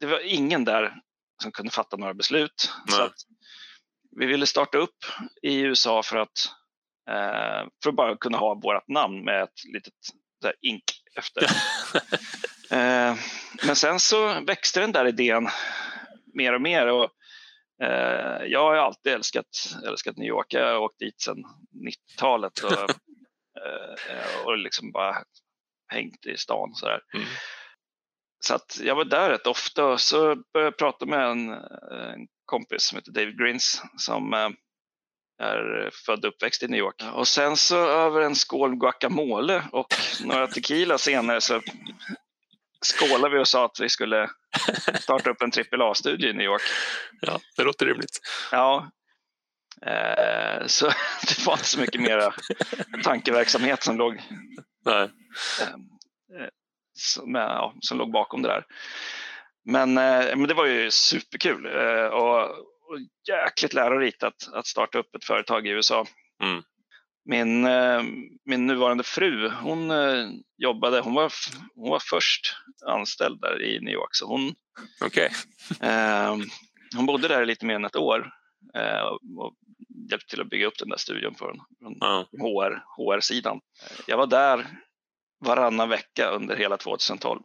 det var ingen där som kunde fatta några beslut. Så Nej. att vi ville starta upp i USA för att, för att bara kunna ha vårt namn med ett litet där ink efter. Eh, men sen så växte den där idén mer och mer. Och, eh, jag har alltid älskat, älskat New York. Jag har åkt dit sedan 90-talet och, eh, och liksom bara hängt i stan. Så. Mm. så jag var där rätt ofta och så började jag prata med en, en kompis som heter David Grins som eh, är född och uppväxt i New York. Och sen så över en skål guacamole och några tequila senare så skålade vi och sa att vi skulle starta upp en AAA-studio i New York. Ja, det låter rimligt. Ja, eh, så det var inte så mycket mera tankeverksamhet som låg, Nej. eh, eh, som, ja, som låg bakom det där. Men, eh, men det var ju superkul eh, och, och jäkligt lärorikt att, att starta upp ett företag i USA. Mm. Min, eh, min nuvarande fru, hon eh, jobbade, hon var, hon var först anställd där i New York, så hon, Okej. eh, hon bodde där lite mer än ett år eh, och hjälpte till att bygga upp den där studion från, från Ja. HR, HR-sidan. Jag var där varannan vecka under hela 2012.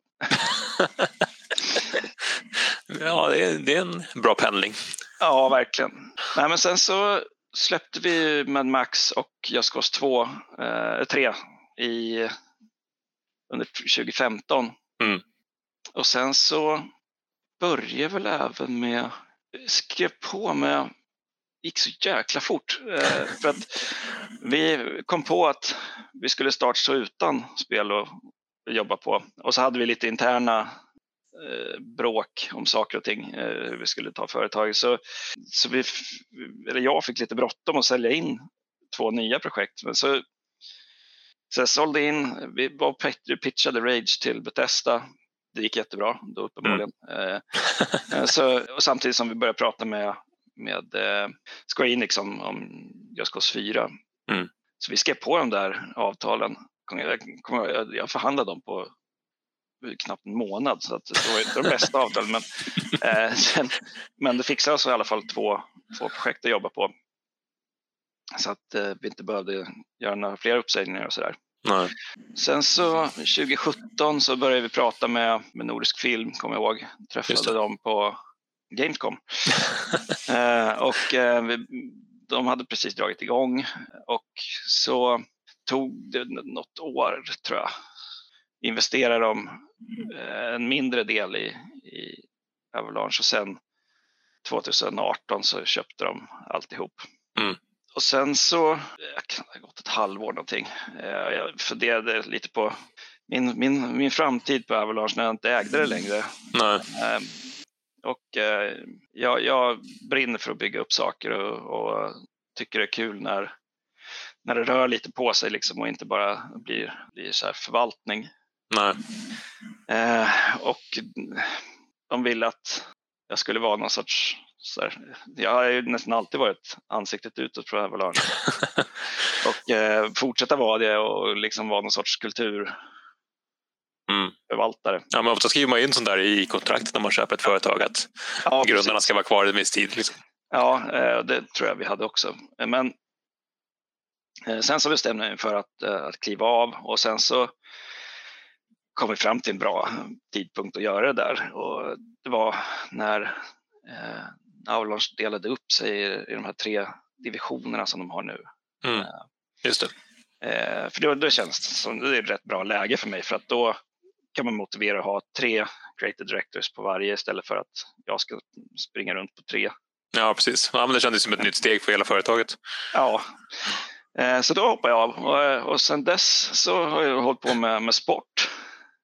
ja, det är, det är en bra pendling. Ja, verkligen. Nej, men sen så släppte vi Mad Max och Just Cause 2, eh, 3 i, under 2015. Mm. Och sen så började väl även med, skrev på med, gick så jäkla fort. Eh, för att vi kom på att vi skulle starta utan spel och jobba på. Och så hade vi lite interna bråk om saker och ting, eh, hur vi skulle ta företaget. Så, så vi, eller jag fick lite bråttom att sälja in två nya projekt. Men så, så jag sålde in, vi var pitchade Rage till Bethesda. Det gick jättebra då uppenbarligen. Eh, eh, så, och samtidigt som vi började prata med, med eh, Square Enix om, om Just Cause 4. Mm. Så vi skrev på de där avtalen. Jag, jag förhandlade dem på knappt en månad så att det var inte de bästa avtalen. Men, eh, sen, men det fixade oss i alla fall två, två projekt att jobba på. Så att eh, vi inte behövde göra några fler uppsägningar och sådär. Nej. Sen så 2017 så började vi prata med, med Nordisk Film, kommer jag ihåg. Träffade dem på Gamescom. eh, och eh, vi, de hade precis dragit igång och så tog det något år tror jag. Investerade de en mindre del i, i Avalanche och sen 2018 så köpte de alltihop. Mm. Och sen så, det kan ha gått ett halvår någonting. Eh, Jag funderade lite på min, min, min framtid på Avalanche när jag inte ägde det längre. Nej. Eh, Och eh, jag, jag brinner för att bygga upp saker och, och tycker det är kul när, när det rör lite på sig liksom och inte bara blir, blir så här förvaltning. Nej. Eh, och de ville att jag skulle vara någon sorts... Här, jag har ju nästan alltid varit ansiktet utåt på Avalanche. och eh, fortsätta vara det och liksom vara någon sorts kulturförvaltare. Mm. Ja, men ofta skriver man in sånt där i kontraktet när man köper ett företag att Ja, grundarna precis. ska vara kvar en viss tid. Liksom. Ja, eh, det tror jag vi hade också. Men eh, sen så bestämde jag mig för att, eh, att kliva av och sen så kom vi fram till en bra tidpunkt att göra det där. Och det var när eh, Avalanche delade upp sig i, de här tre divisionerna som de har nu. Mm. Just det. Eh, för då, då känns det som det är ett rätt bra läge för mig för att då kan man motivera att ha tre creative directors på varje istället för att jag ska springa runt på tre. Ja, precis. Ja, men det kändes som ett nytt steg för hela företaget. Ja, eh, så då hoppade jag av och, eh, och sen dess så har jag hållit på med, med sport.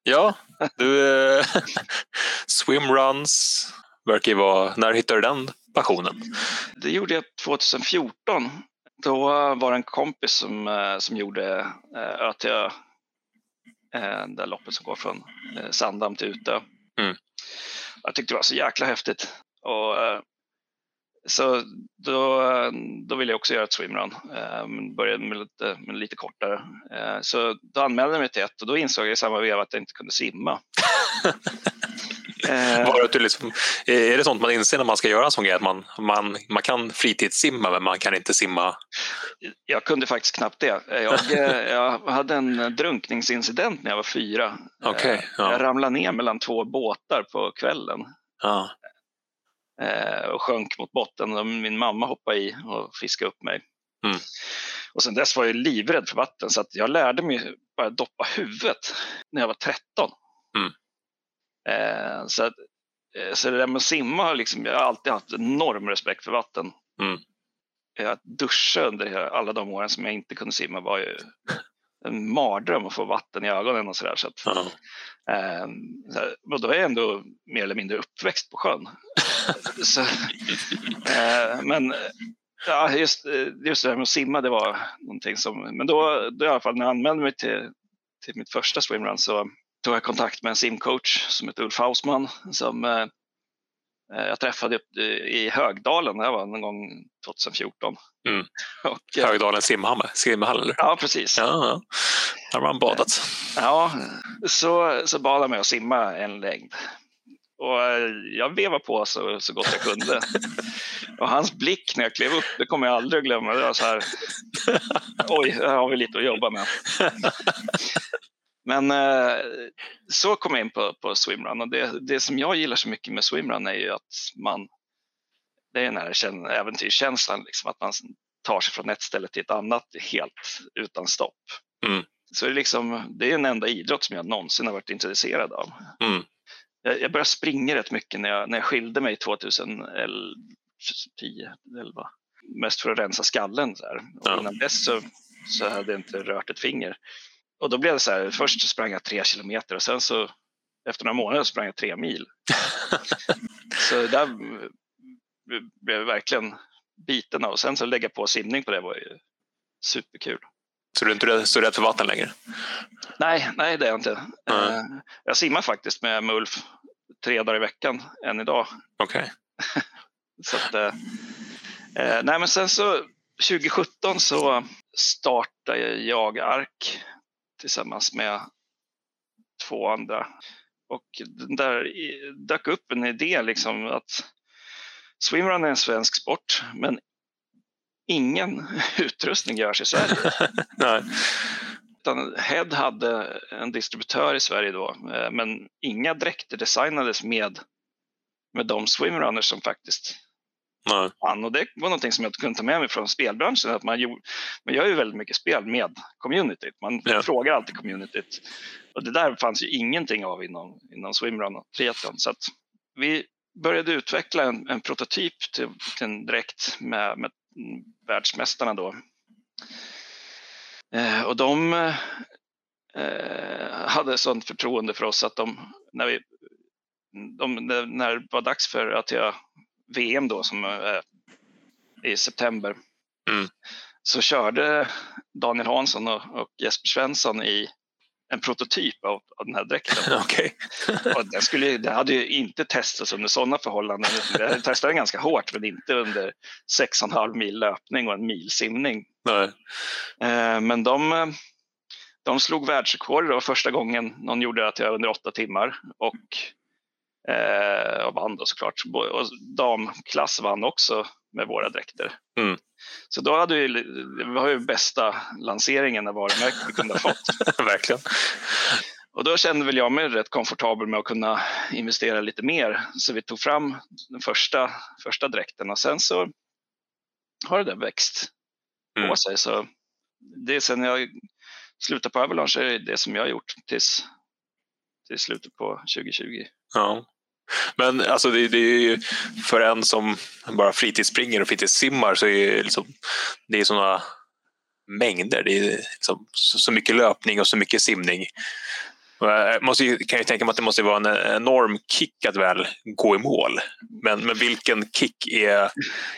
Ja, du... Eh, swimruns verkar ju vara... När hittade du den passionen? Det gjorde jag 2014. Då var det en kompis som, eh, som gjorde eh, ÖTÖ, det där loppet som går från Sandhamn till Utö. Mm. Jag tyckte det var så jäkla häftigt. Och, så då, då ville jag också göra ett swimrun, men började med lite, med lite kortare. Så då anmälde jag mig till ett och då insåg jag i samma veva att jag inte kunde simma. Var det liksom, är det sånt man inser när man ska göra en sån grej? Att man, man, man kan fritidssimma men man kan inte simma? Jag kunde faktiskt knappt det. Jag, jag hade en drunkningsincident när jag var fyra. Okay, ja. Jag ramlade ner mellan två båtar på kvällen. Ja. Och sjönk mot botten. Min mamma hoppade i och fiskade upp mig. Mm. Och sen dess var jag livrädd för vatten så att jag lärde mig bara doppa huvudet när jag var 13. Mm. Eh, så, att, eh, så det där med att simma, liksom, jag har alltid haft enorm respekt för vatten. Mm. Att duscha under alla de åren som jag inte kunde simma var ju en mardröm att få vatten i ögonen och sådär. Så att, uh -huh. eh, och då är jag ändå mer eller mindre uppväxt på sjön. så, eh, men ja, just, just det där med att simma, det var någonting som... Men då, då i alla fall när jag anmälde mig till, till mitt första swimrun så tog jag kontakt med en simcoach som heter Ulf Hausman som eh, jag träffade upp i Högdalen, det var någon gång 2014. Mm. Och, eh, Högdalen simhall, simhall eller? Ja, precis. Ja. Där har man badat. Ja, så, så bad han mig att simma en längd. Och eh, jag vevade på så, så gott jag kunde. Och hans blick när jag klev upp, det kommer jag aldrig att glömma. Det var så här, oj, här har vi lite att jobba med. Men eh, så kom jag in på, på swimrun och det, det som jag gillar så mycket med swimrun är ju att man, det är den här äventyrskänslan, liksom, att man tar sig från ett ställe till ett annat helt utan stopp. Mm. Så det är, liksom, det är den enda idrott som jag någonsin har varit intresserad av. Mm. Jag, jag började springa rätt mycket när jag, när jag skilde mig 2010, 11. Mest för att rensa skallen. Så Ja. Innan dess så, så hade jag inte rört ett finger. Och då blev det så här, först sprang jag tre kilometer och sen så efter några månader sprang jag tre mil. så där blev jag verkligen biten av. Och sen så lägga på simning på det var ju superkul. Så du är inte så rädd för vatten längre? Nej, nej det är jag inte. Eh, Jag simmar faktiskt med Mulf tre dagar i veckan än idag. Okej. Så att, eh, eh, nej men sen så 2017 så startade jag ARK tillsammans med två andra. Och där dök upp en idé liksom att swimrun är en svensk sport men ingen utrustning görs i Sverige. Nej. Utan Head hade en distributör i Sverige då, eh, men inga dräkter designades med, med de swimrunners som faktiskt Nej. fann. Och det var någonting som jag kunde ta med mig från spelbranschen. Att man, gjorde, man gör ju väldigt mycket spel med communityt. Man Ja. frågar alltid communityt. Och det där fanns ju ingenting av inom, inom swimrun och triathlon. Så vi började utveckla en, en prototyp till, till en dräkt med, med världsmästarna då. Eh, och de eh, hade sånt förtroende för oss att de, när, vi, de, när det var dags för att jag VM då som är i september Mm. så körde Daniel Hansson och, och Jesper Svensson i en prototyp av, av den här dräkten. Okej. Och det, skulle, det hade ju inte testats under sådana förhållanden. Jag testade den ganska hårt men inte under 6,5 mil löpning och en mil simning. Nej. Eh, Men de, de slog världsrekord. Det var första gången någon gjorde att jag under åtta timmar. Och, eh, och vann då såklart. Och damklass vann också med våra dräkter. Mm. Så då hade vi, det var ju bästa lanseringen av varumärket vi kunde ha fått. Verkligen. Och då kände väl jag mig rätt komfortabel med att kunna investera lite mer. Så vi tog fram den första, första dräkten och sen så har det växt Mm. på sig. Så det är sen jag slutade på Avalanche är det det som jag har gjort tills, till slutet på 2020. Ja. Men alltså det, det är ju för en som bara fritidsspringer och fritidssimmar så är det, liksom, det är sådana mängder. Det är liksom så, mycket löpning och så mycket simning. Jag måste, kan ju tänka mig att det måste vara en enorm kick att väl gå i mål. Men, men vilken kick är,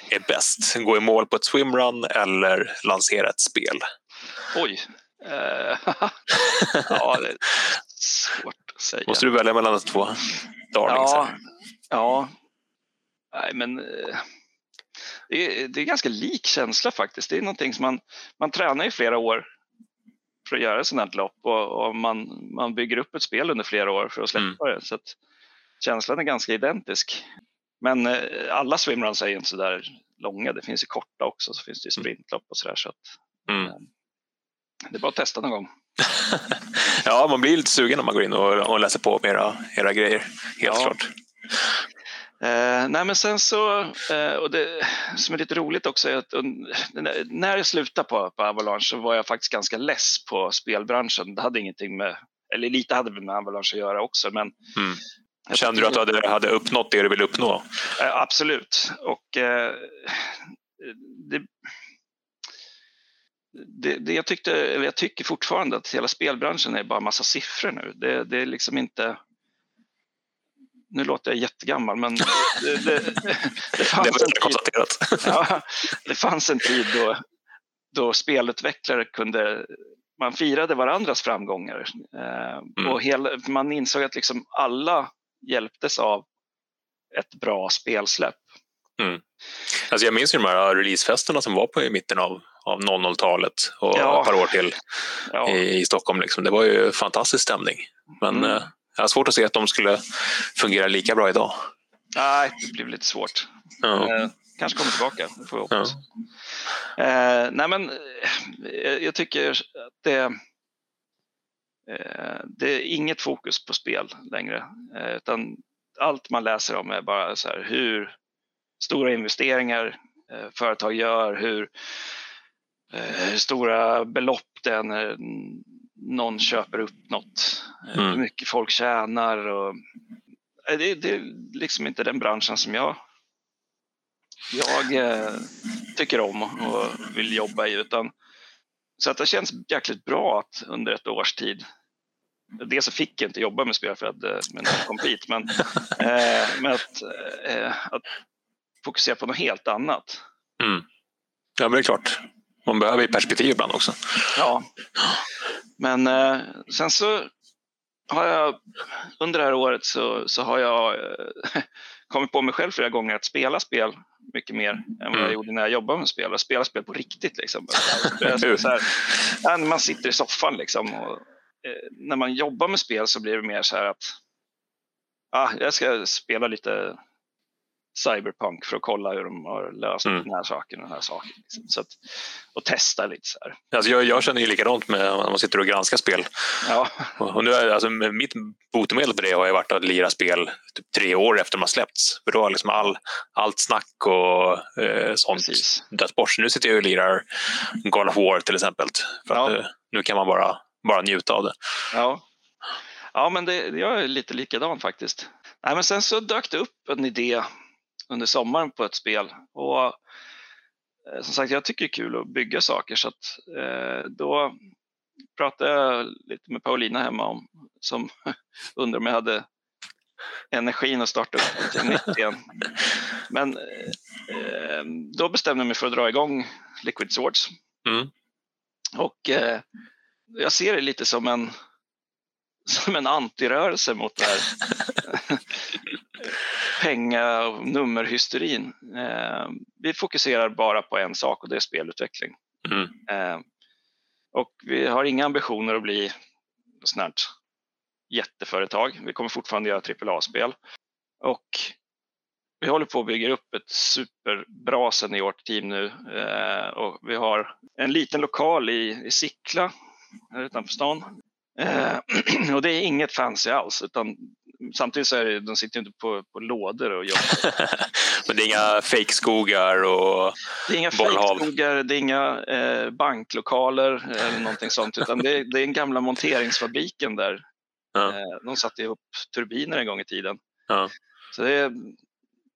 är bäst? Gå i mål på ett swimrun eller lansera ett spel? Oj. Uh, ja, det är svårt att säga. Måste du välja mellan de två darlings? Ja, ja. Nej, men uh, det, är, det är ganska lik känsla faktiskt. Det är någonting som man, man tränar i flera år för att göra ett sådant lopp och, och, man, man bygger upp ett spel under flera år för att släppa mm. det. Så att känslan är ganska identisk. Men eh, alla swimruns är ju inte så där långa. Det finns ju korta också, så finns det ju mm. sprintlopp och sådär. Så att, mm. Det är bara att testa någon gång. ja, man blir lite sugen när man går in och, och läser på om era, era grejer, helt ja. klart. Eh, nej men sen så, eh, och det som är lite roligt också är att när jag slutade på, på Avalanche så var jag faktiskt ganska less på spelbranschen. Det hade ingenting med, eller lite hade med Avalanche att göra också. Men mm. Kände du att du hade, hade uppnått det du ville uppnå? Eh, absolut. Och eh, det, det, det, jag tyckte, jag tycker fortfarande att hela spelbranschen är bara massa siffror nu. Det, det är liksom inte nu låter jag jättegammal, men det, det, det, fanns, det, en tid, ja, det fanns en tid då, då spelutvecklare kunde man firade varandras framgångar eh, mm. och hela, man insåg att liksom alla hjälptes av ett bra spelsläpp. Mm. Alltså jag minns ju de här releasefesterna som var på i mitten av, av 00-talet och ja. ett par år till ja. i, i Stockholm. Liksom. Det var ju fantastisk stämning. Men mm. eh, jag har svårt att se att de skulle fungera lika bra idag. Nej, det blir lite svårt. Ja. Eh, kanske kommer tillbaka, det får vi hoppas. Eh, nej men, eh, jag tycker att det, eh, det är inget fokus på spel längre. Utan allt man läser om är bara så här, hur stora investeringar företag gör, hur, hur stora belopp det är när någon köper upp något, eh, mm. hur mycket folk tjänar. Och, eh, det, det, är liksom inte den branschen som jag, jag eh, tycker om och vill jobba i. Utan, så att det känns jäkligt bra att under ett års tid Dels så fick jag inte jobba med spel för att med compete, men, eh, med att, eh, att fokusera på något helt annat. Mm. Ja, men det är klart. Man behöver ju perspektiv ibland också. Ja. Men eh, sen så har jag under det här året så, så har jag eh, kommit på mig själv flera gånger att spela spel mycket mer än vad jag mm. gjorde när jag jobbade med spel. Och spela spel på riktigt. Liksom. så här, man sitter i soffan liksom. Och, eh, när man jobbar med spel så blir det mer så här att ah, jag ska spela lite Cyberpunk för att kolla hur de har löst mm. den här saken och den här saken. Liksom. Så att, och testa lite så här. Alltså jag, jag känner ju likadant med när man sitter och granskar spel. Ja. Och nu är, alltså, mitt botemedel på det har ju varit att lira spel typ tre år efter de har släppts. För då har liksom all, allt snack och eh, sånt dött bort. Så nu sitter jag och lirar God of War till exempel. För ja. nu, nu kan man bara, bara njuta av det. Ja, ja men det, jag är lite likadan faktiskt. Nej, men sen så dök det upp en idé under sommaren på ett spel. Och eh, som sagt, jag tycker det är kul att bygga saker så att eh, då pratade jag lite med Paulina hemma om som undrar om jag hade energin att starta upp nytt igen. Men eh, då bestämde jag mig för att dra igång Liquid Swords. Mm. Och eh, jag ser det lite som en, som en antirörelse mot det här penga och nummerhysterin. Eh, vi fokuserar bara på en sak och det är spelutveckling. Mm. Eh, och vi har inga ambitioner att bli sånt jätteföretag. Vi kommer fortfarande göra AAA-spel. Och vi håller på att bygga upp ett superbra seniort team nu eh, och vi har en liten lokal i, i Sickla här utanför stan. Eh, och det är inget fancy alls utan samtidigt så är det, de sitter inte på, på lådor och jobbar. Men det är inga fejkskogar och Det är inga fejkskogar, det är inga eh, banklokaler eller någonting sånt, utan det är, det är den gamla monteringsfabriken där Ja. Eh, De satte ihop turbiner en gång i tiden. Ja. Så det är,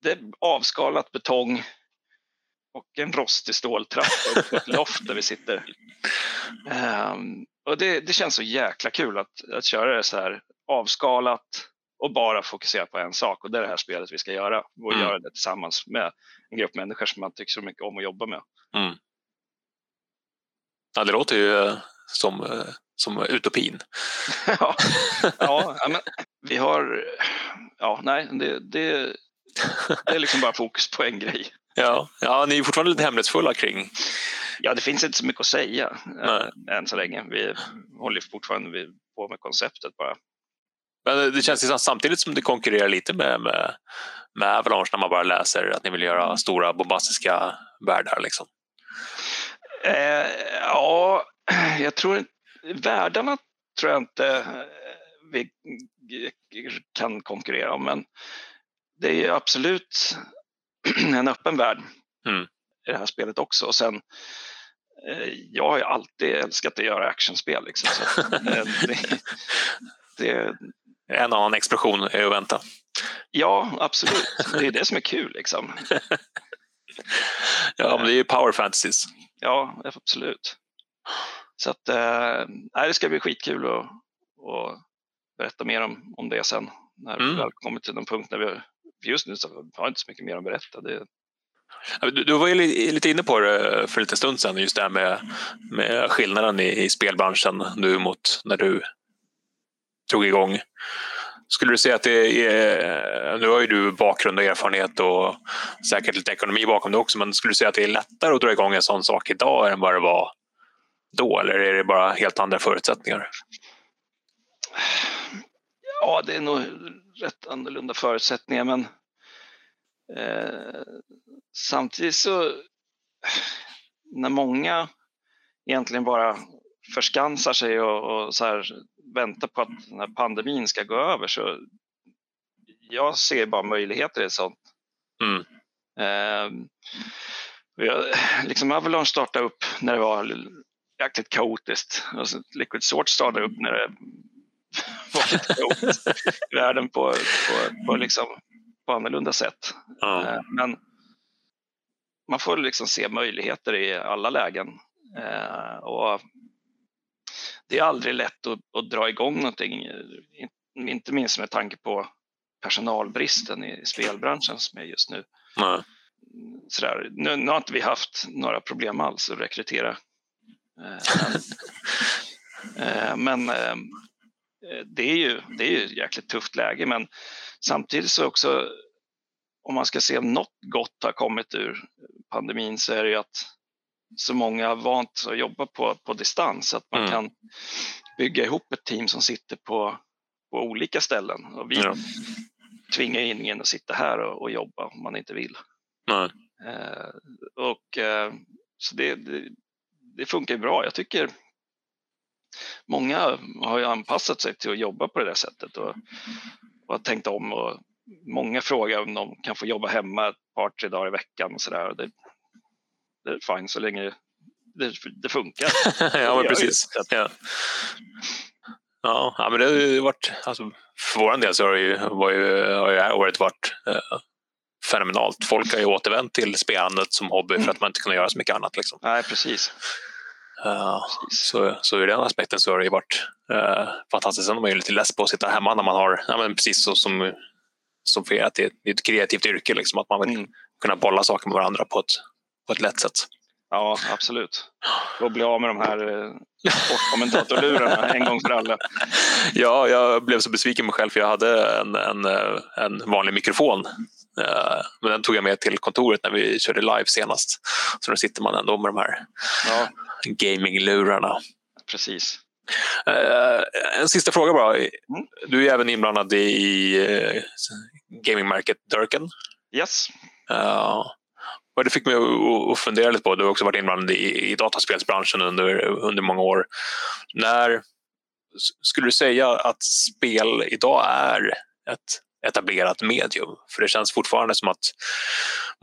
det är avskalat betong och en rostig ståltrappa upp på ett loft där vi sitter. Ehm, och det, det känns så jäkla kul att, att köra det så här avskalat och bara fokusera på en sak och det är det här spelet vi ska göra och Mm. göra det tillsammans med en grupp människor som man tycker så mycket om att jobba med. Ja, det låter ju eh, som, eh, som utopin. ja, ja, ja, men vi har, ja, nej, det, det, det är liksom bara fokus på en grej. Ja, ja, ni är fortfarande lite hemlighetsfulla kring... Ja, det finns inte så mycket att säga Nej. äh, än så länge. Vi håller fortfarande på med konceptet bara. Men det känns ju samtidigt som det konkurrerar lite med, med, med Avalanche när man bara läser att ni vill göra stora bombastiska världar. Liksom. Eh, ja, jag tror inte- världarna tror jag inte eh, vi kan konkurrera om, men det är ju absolut en öppen värld Mm. i det här spelet också. Och sen, eh, jag har ju alltid älskat att göra actionspel. Liksom, så eh, det, det, En annan explosion är att vänta. ja, absolut. Det är det som är kul. Liksom. Ja, men det är ju power fantasies. Ja, absolut. Så att, eh, nej, det ska bli skitkul att, att berätta mer om, om det sen. När vi Mm. väl kommer till den punkt när vi, just nu så har jag inte så mycket mer att berätta. Det, du, du var ju lite inne på det för lite stund sedan, just det här med, med skillnaden i, i spelbranschen nu mot när du drog igång. Skulle du säga att det är, nu har ju du bakgrund och erfarenhet och säkert lite ekonomi bakom det också, men skulle du säga att det är lättare att dra igång en sån sak idag än vad det var då, eller är det bara helt andra förutsättningar? ja, det är nog rätt annorlunda förutsättningar, men eh, samtidigt så när många egentligen bara förskansar sig och, och så här, väntar på att den här pandemin ska gå över så jag ser bara möjligheter i sånt. Mm. Vi har, liksom Avalanche startade upp när det var jäkligt kaotiskt. Och så Liquid Swords startade upp när det var lite kaotiskt i världen på, på, på, liksom, på annorlunda sätt. Ja. Eh, Men man får liksom se möjligheter i alla lägen. Eh, Och det är aldrig lätt att, att dra igång någonting, in- inte minst med tanke på personalbristen i spelbranschen som är just nu. Nej. Sådär. Nu, nu har inte vi haft några problem alls att rekrytera. Eh, Men, eh, eh, det är ju det är ju ett jäkligt tufft läge. Men samtidigt så också, om man ska se om något gott har kommit ur pandemin så är det ju att så många har vant sig att jobba på, på distans. Att man Mm. kan bygga ihop ett team som sitter på, på olika ställen. Och vi Ja. tvingar in ingen att sitta här och, och jobba om man inte vill. Eh, och, eh, så det, det, det funkar bra. Jag tycker många har ju anpassat sig till att jobba på det där sättet och, och har tänkt om. Och många frågar om de kan få jobba hemma ett par, tre dagar i veckan och sådär. Det, det är fine så länge det, det funkar. ja, men precis. Ja. Ja, men det har ju varit, alltså, för vår del så har, det ju, var ju, har ju året varit eh, fenomenalt. Folk har ju återvänt till spelandet som hobby för att man inte kunde göra så mycket annat. Liksom. Nej, precis. Precis. så, så ur den aspekten så har det ju varit eh, fantastiskt. Sen är man ju lite less på att sitta hemma när man har, ja, men precis så som, som för er, att det är ett- kreativt yrke. Liksom, att man vill Mm. kunna bolla saker med varandra på ett, på ett lätt sätt. Ja, absolut. Och bli av med de här eh, sportkommentatorlurarna en gång för alla. Ja, jag blev så besviken på mig själv för jag hade en, en, en vanlig mikrofon. Eh, Men den tog jag med till kontoret när vi körde live senast. Så då sitter man ändå med de här Ja, gaminglurarna. precis. Eh, En sista fråga bara. Mm. Du är även inblandad i eh, gamingmärket Durken. Yes. Och det fick mig att- fundera lite på, du har också varit inblandad i, dataspelsbranschen under, under många år. När skulle du säga att spel idag är ett etablerat medium? För det känns fortfarande som att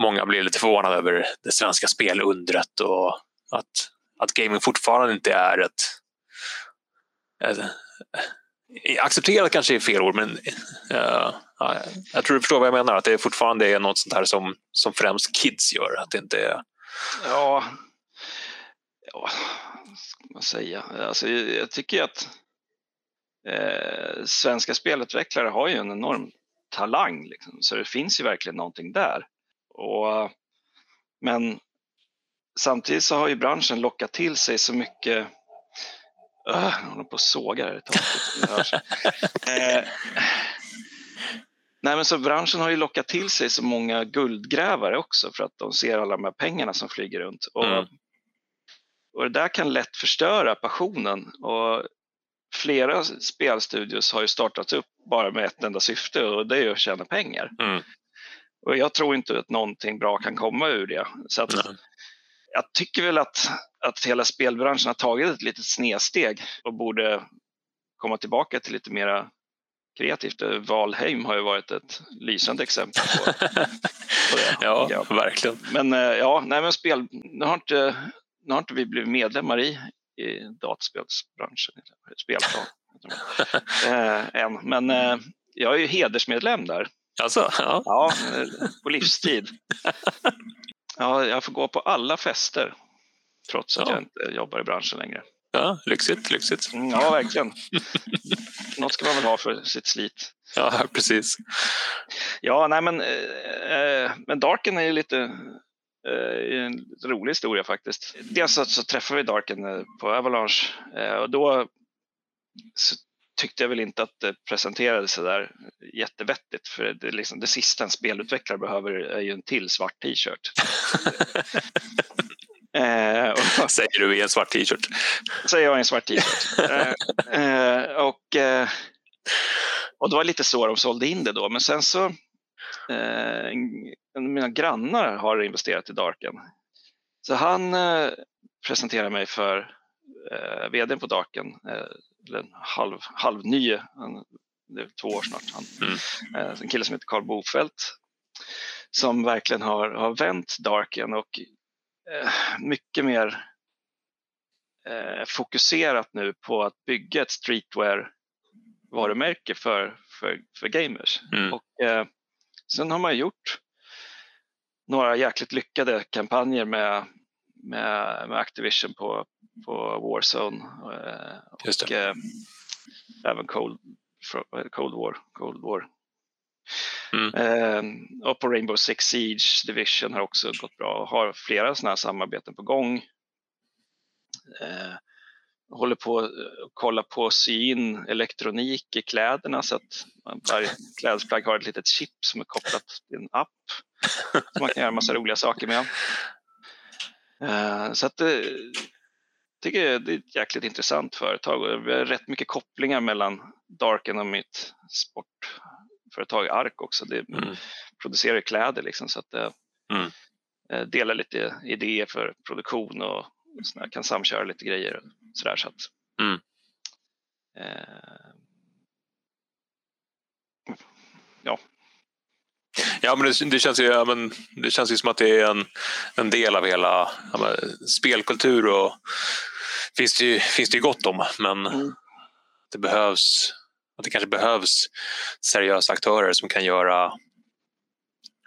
många blir lite förvånade över det svenska spelundret och att, att gaming fortfarande inte är ett, ett eh, accepterat kanske är fel ord, men uh, jag tror du förstår vad jag menar. Att det fortfarande är något sånt här som, som främst kids gör. Att det inte är... Ja, ja ska man säga? Alltså, jag tycker att eh, svenska spelutvecklare har ju en enorm talang, liksom. så det finns ju verkligen någonting där. Och, men samtidigt så har ju branschen lockat till sig så mycket Uh, jag håller på att såga här eh, Nej men så branschen har ju lockat till sig så många guldgrävare också för att de ser alla de här pengarna som flyger runt. Och, mm. och det där kan lätt förstöra passionen. Och flera spelstudios har ju startats upp bara med ett enda syfte och det är att tjäna pengar. Mm. Och jag tror inte att någonting bra kan komma ur det. Så att, mm. Jag tycker väl att, att hela spelbranschen har tagit ett litet snedsteg och borde komma tillbaka till lite mera kreativt. Valheim har ju varit ett lysande exempel på, på det. ja, ja, verkligen. Men eh, ja, nej men spel, nu har inte, nu har inte vi blivit medlemmar i, i dataspelsbranschen, spelplan, eh, än. Men eh, jag är ju hedersmedlem där. Alltså, ja. ja, på livstid. Ja, jag får gå på alla fester trots att ja. jag inte jobbar i branschen längre. Ja, lyxigt, lyxigt. Mm, ja, verkligen. Något ska man väl ha för sitt slit. Ja, precis. Ja, nej men, eh, men Darken är ju lite eh, en rolig historia faktiskt. Dels så, så träffade vi Darken eh, på Avalanche eh, och då så tyckte jag väl inte att det presenterades så där jättevettigt för det, liksom, det sista en spelutvecklare behöver är ju en till svart t-shirt. eh, och, säger du i en svart t-shirt? Säger jag i en svart t-shirt. eh, eh, och, eh, och det var lite så de sålde in det då, men sen så eh, en, mina grannar har investerat i Darken. Så han eh, presenterade mig för eh, vdn på Darken, eh, eller halv, halvny, det är två år snart, han, mm. eh, en kille som heter Carl Bofält som verkligen har, har vänt Darken och eh, mycket mer eh, fokuserat nu på att bygga ett streetwear-varumärke för, för, för gamers. Mm. Och, eh, sen har man gjort några jäkligt lyckade kampanjer med, med, med Activision på, på Warzone eh, och eh, även Cold, Cold War. Cold War. Mm. Eh, och på Rainbow Six Siege Division har också gått bra och har flera sådana här samarbeten på gång. Eh, håller på att kolla på att sy in elektronik i kläderna så att varje klädesplagg har ett litet chip som är kopplat till en app som man kan göra massa roliga saker med. Uh, så att det, tycker det är ett jäkligt intressant företag och vi har rätt mycket kopplingar mellan Darken och mitt sportföretag Ark också. Det mm. producerar kläder liksom så att det mm. Eh, delar lite idéer för produktion och sådär, kan samköra lite grejer sådär så att mm. eh, ja, Ja, men det, det, känns ju, ja, men det känns ju som att det är en, en del av hela ja, men, spelkultur och finns det ju, finns det ju gott om. Men mm. det behövs att det kanske behövs seriösa aktörer som kan göra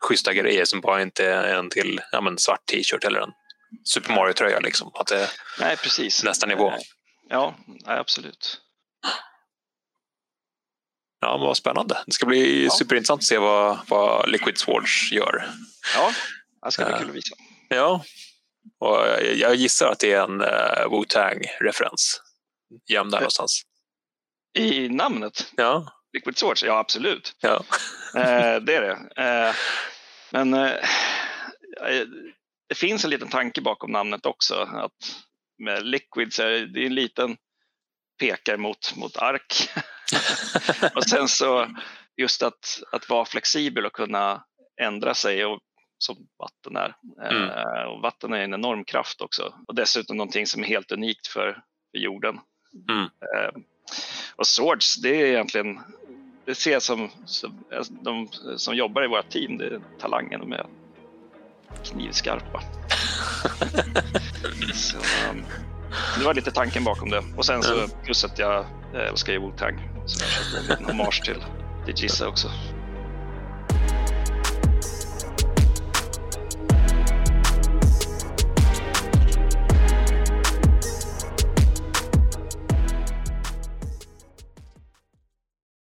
schyssta grejer som bara inte är en till ja, men svart t-shirt eller en Super Mario-tröja. Liksom. Att det Nej, precis. nästa nivå. Ja, absolut. Ja, men vad spännande. Det ska bli ja. superintressant att se vad, vad Liquid Swords gör. Ja, det ska bli kul att visa. Ja, och jag gissar att det är en uh, Wu-Tang-referens. Gömd där någonstans. I namnet? Ja. Liquid Swords? Ja, absolut. Ja. det är det. Men det finns en liten tanke bakom namnet också. Att med Liquid så är det en liten pekar mot, mot ark. och sen så just att, att vara flexibel och kunna ändra sig och, som vatten är. Mm. Eh, och vatten är en enorm kraft också och dessutom någonting som är helt unikt för, för jorden. Mm. Eh, och Swords, det är egentligen det ser jag som, som de som jobbar i vårt team, det är talangen, de är knivskarpa. så, um, det var lite tanken bakom det. Och sen så plus att jag Jag älskar ju Wu-Tang. Så jag köpte en liten hommage till, till Gissa också.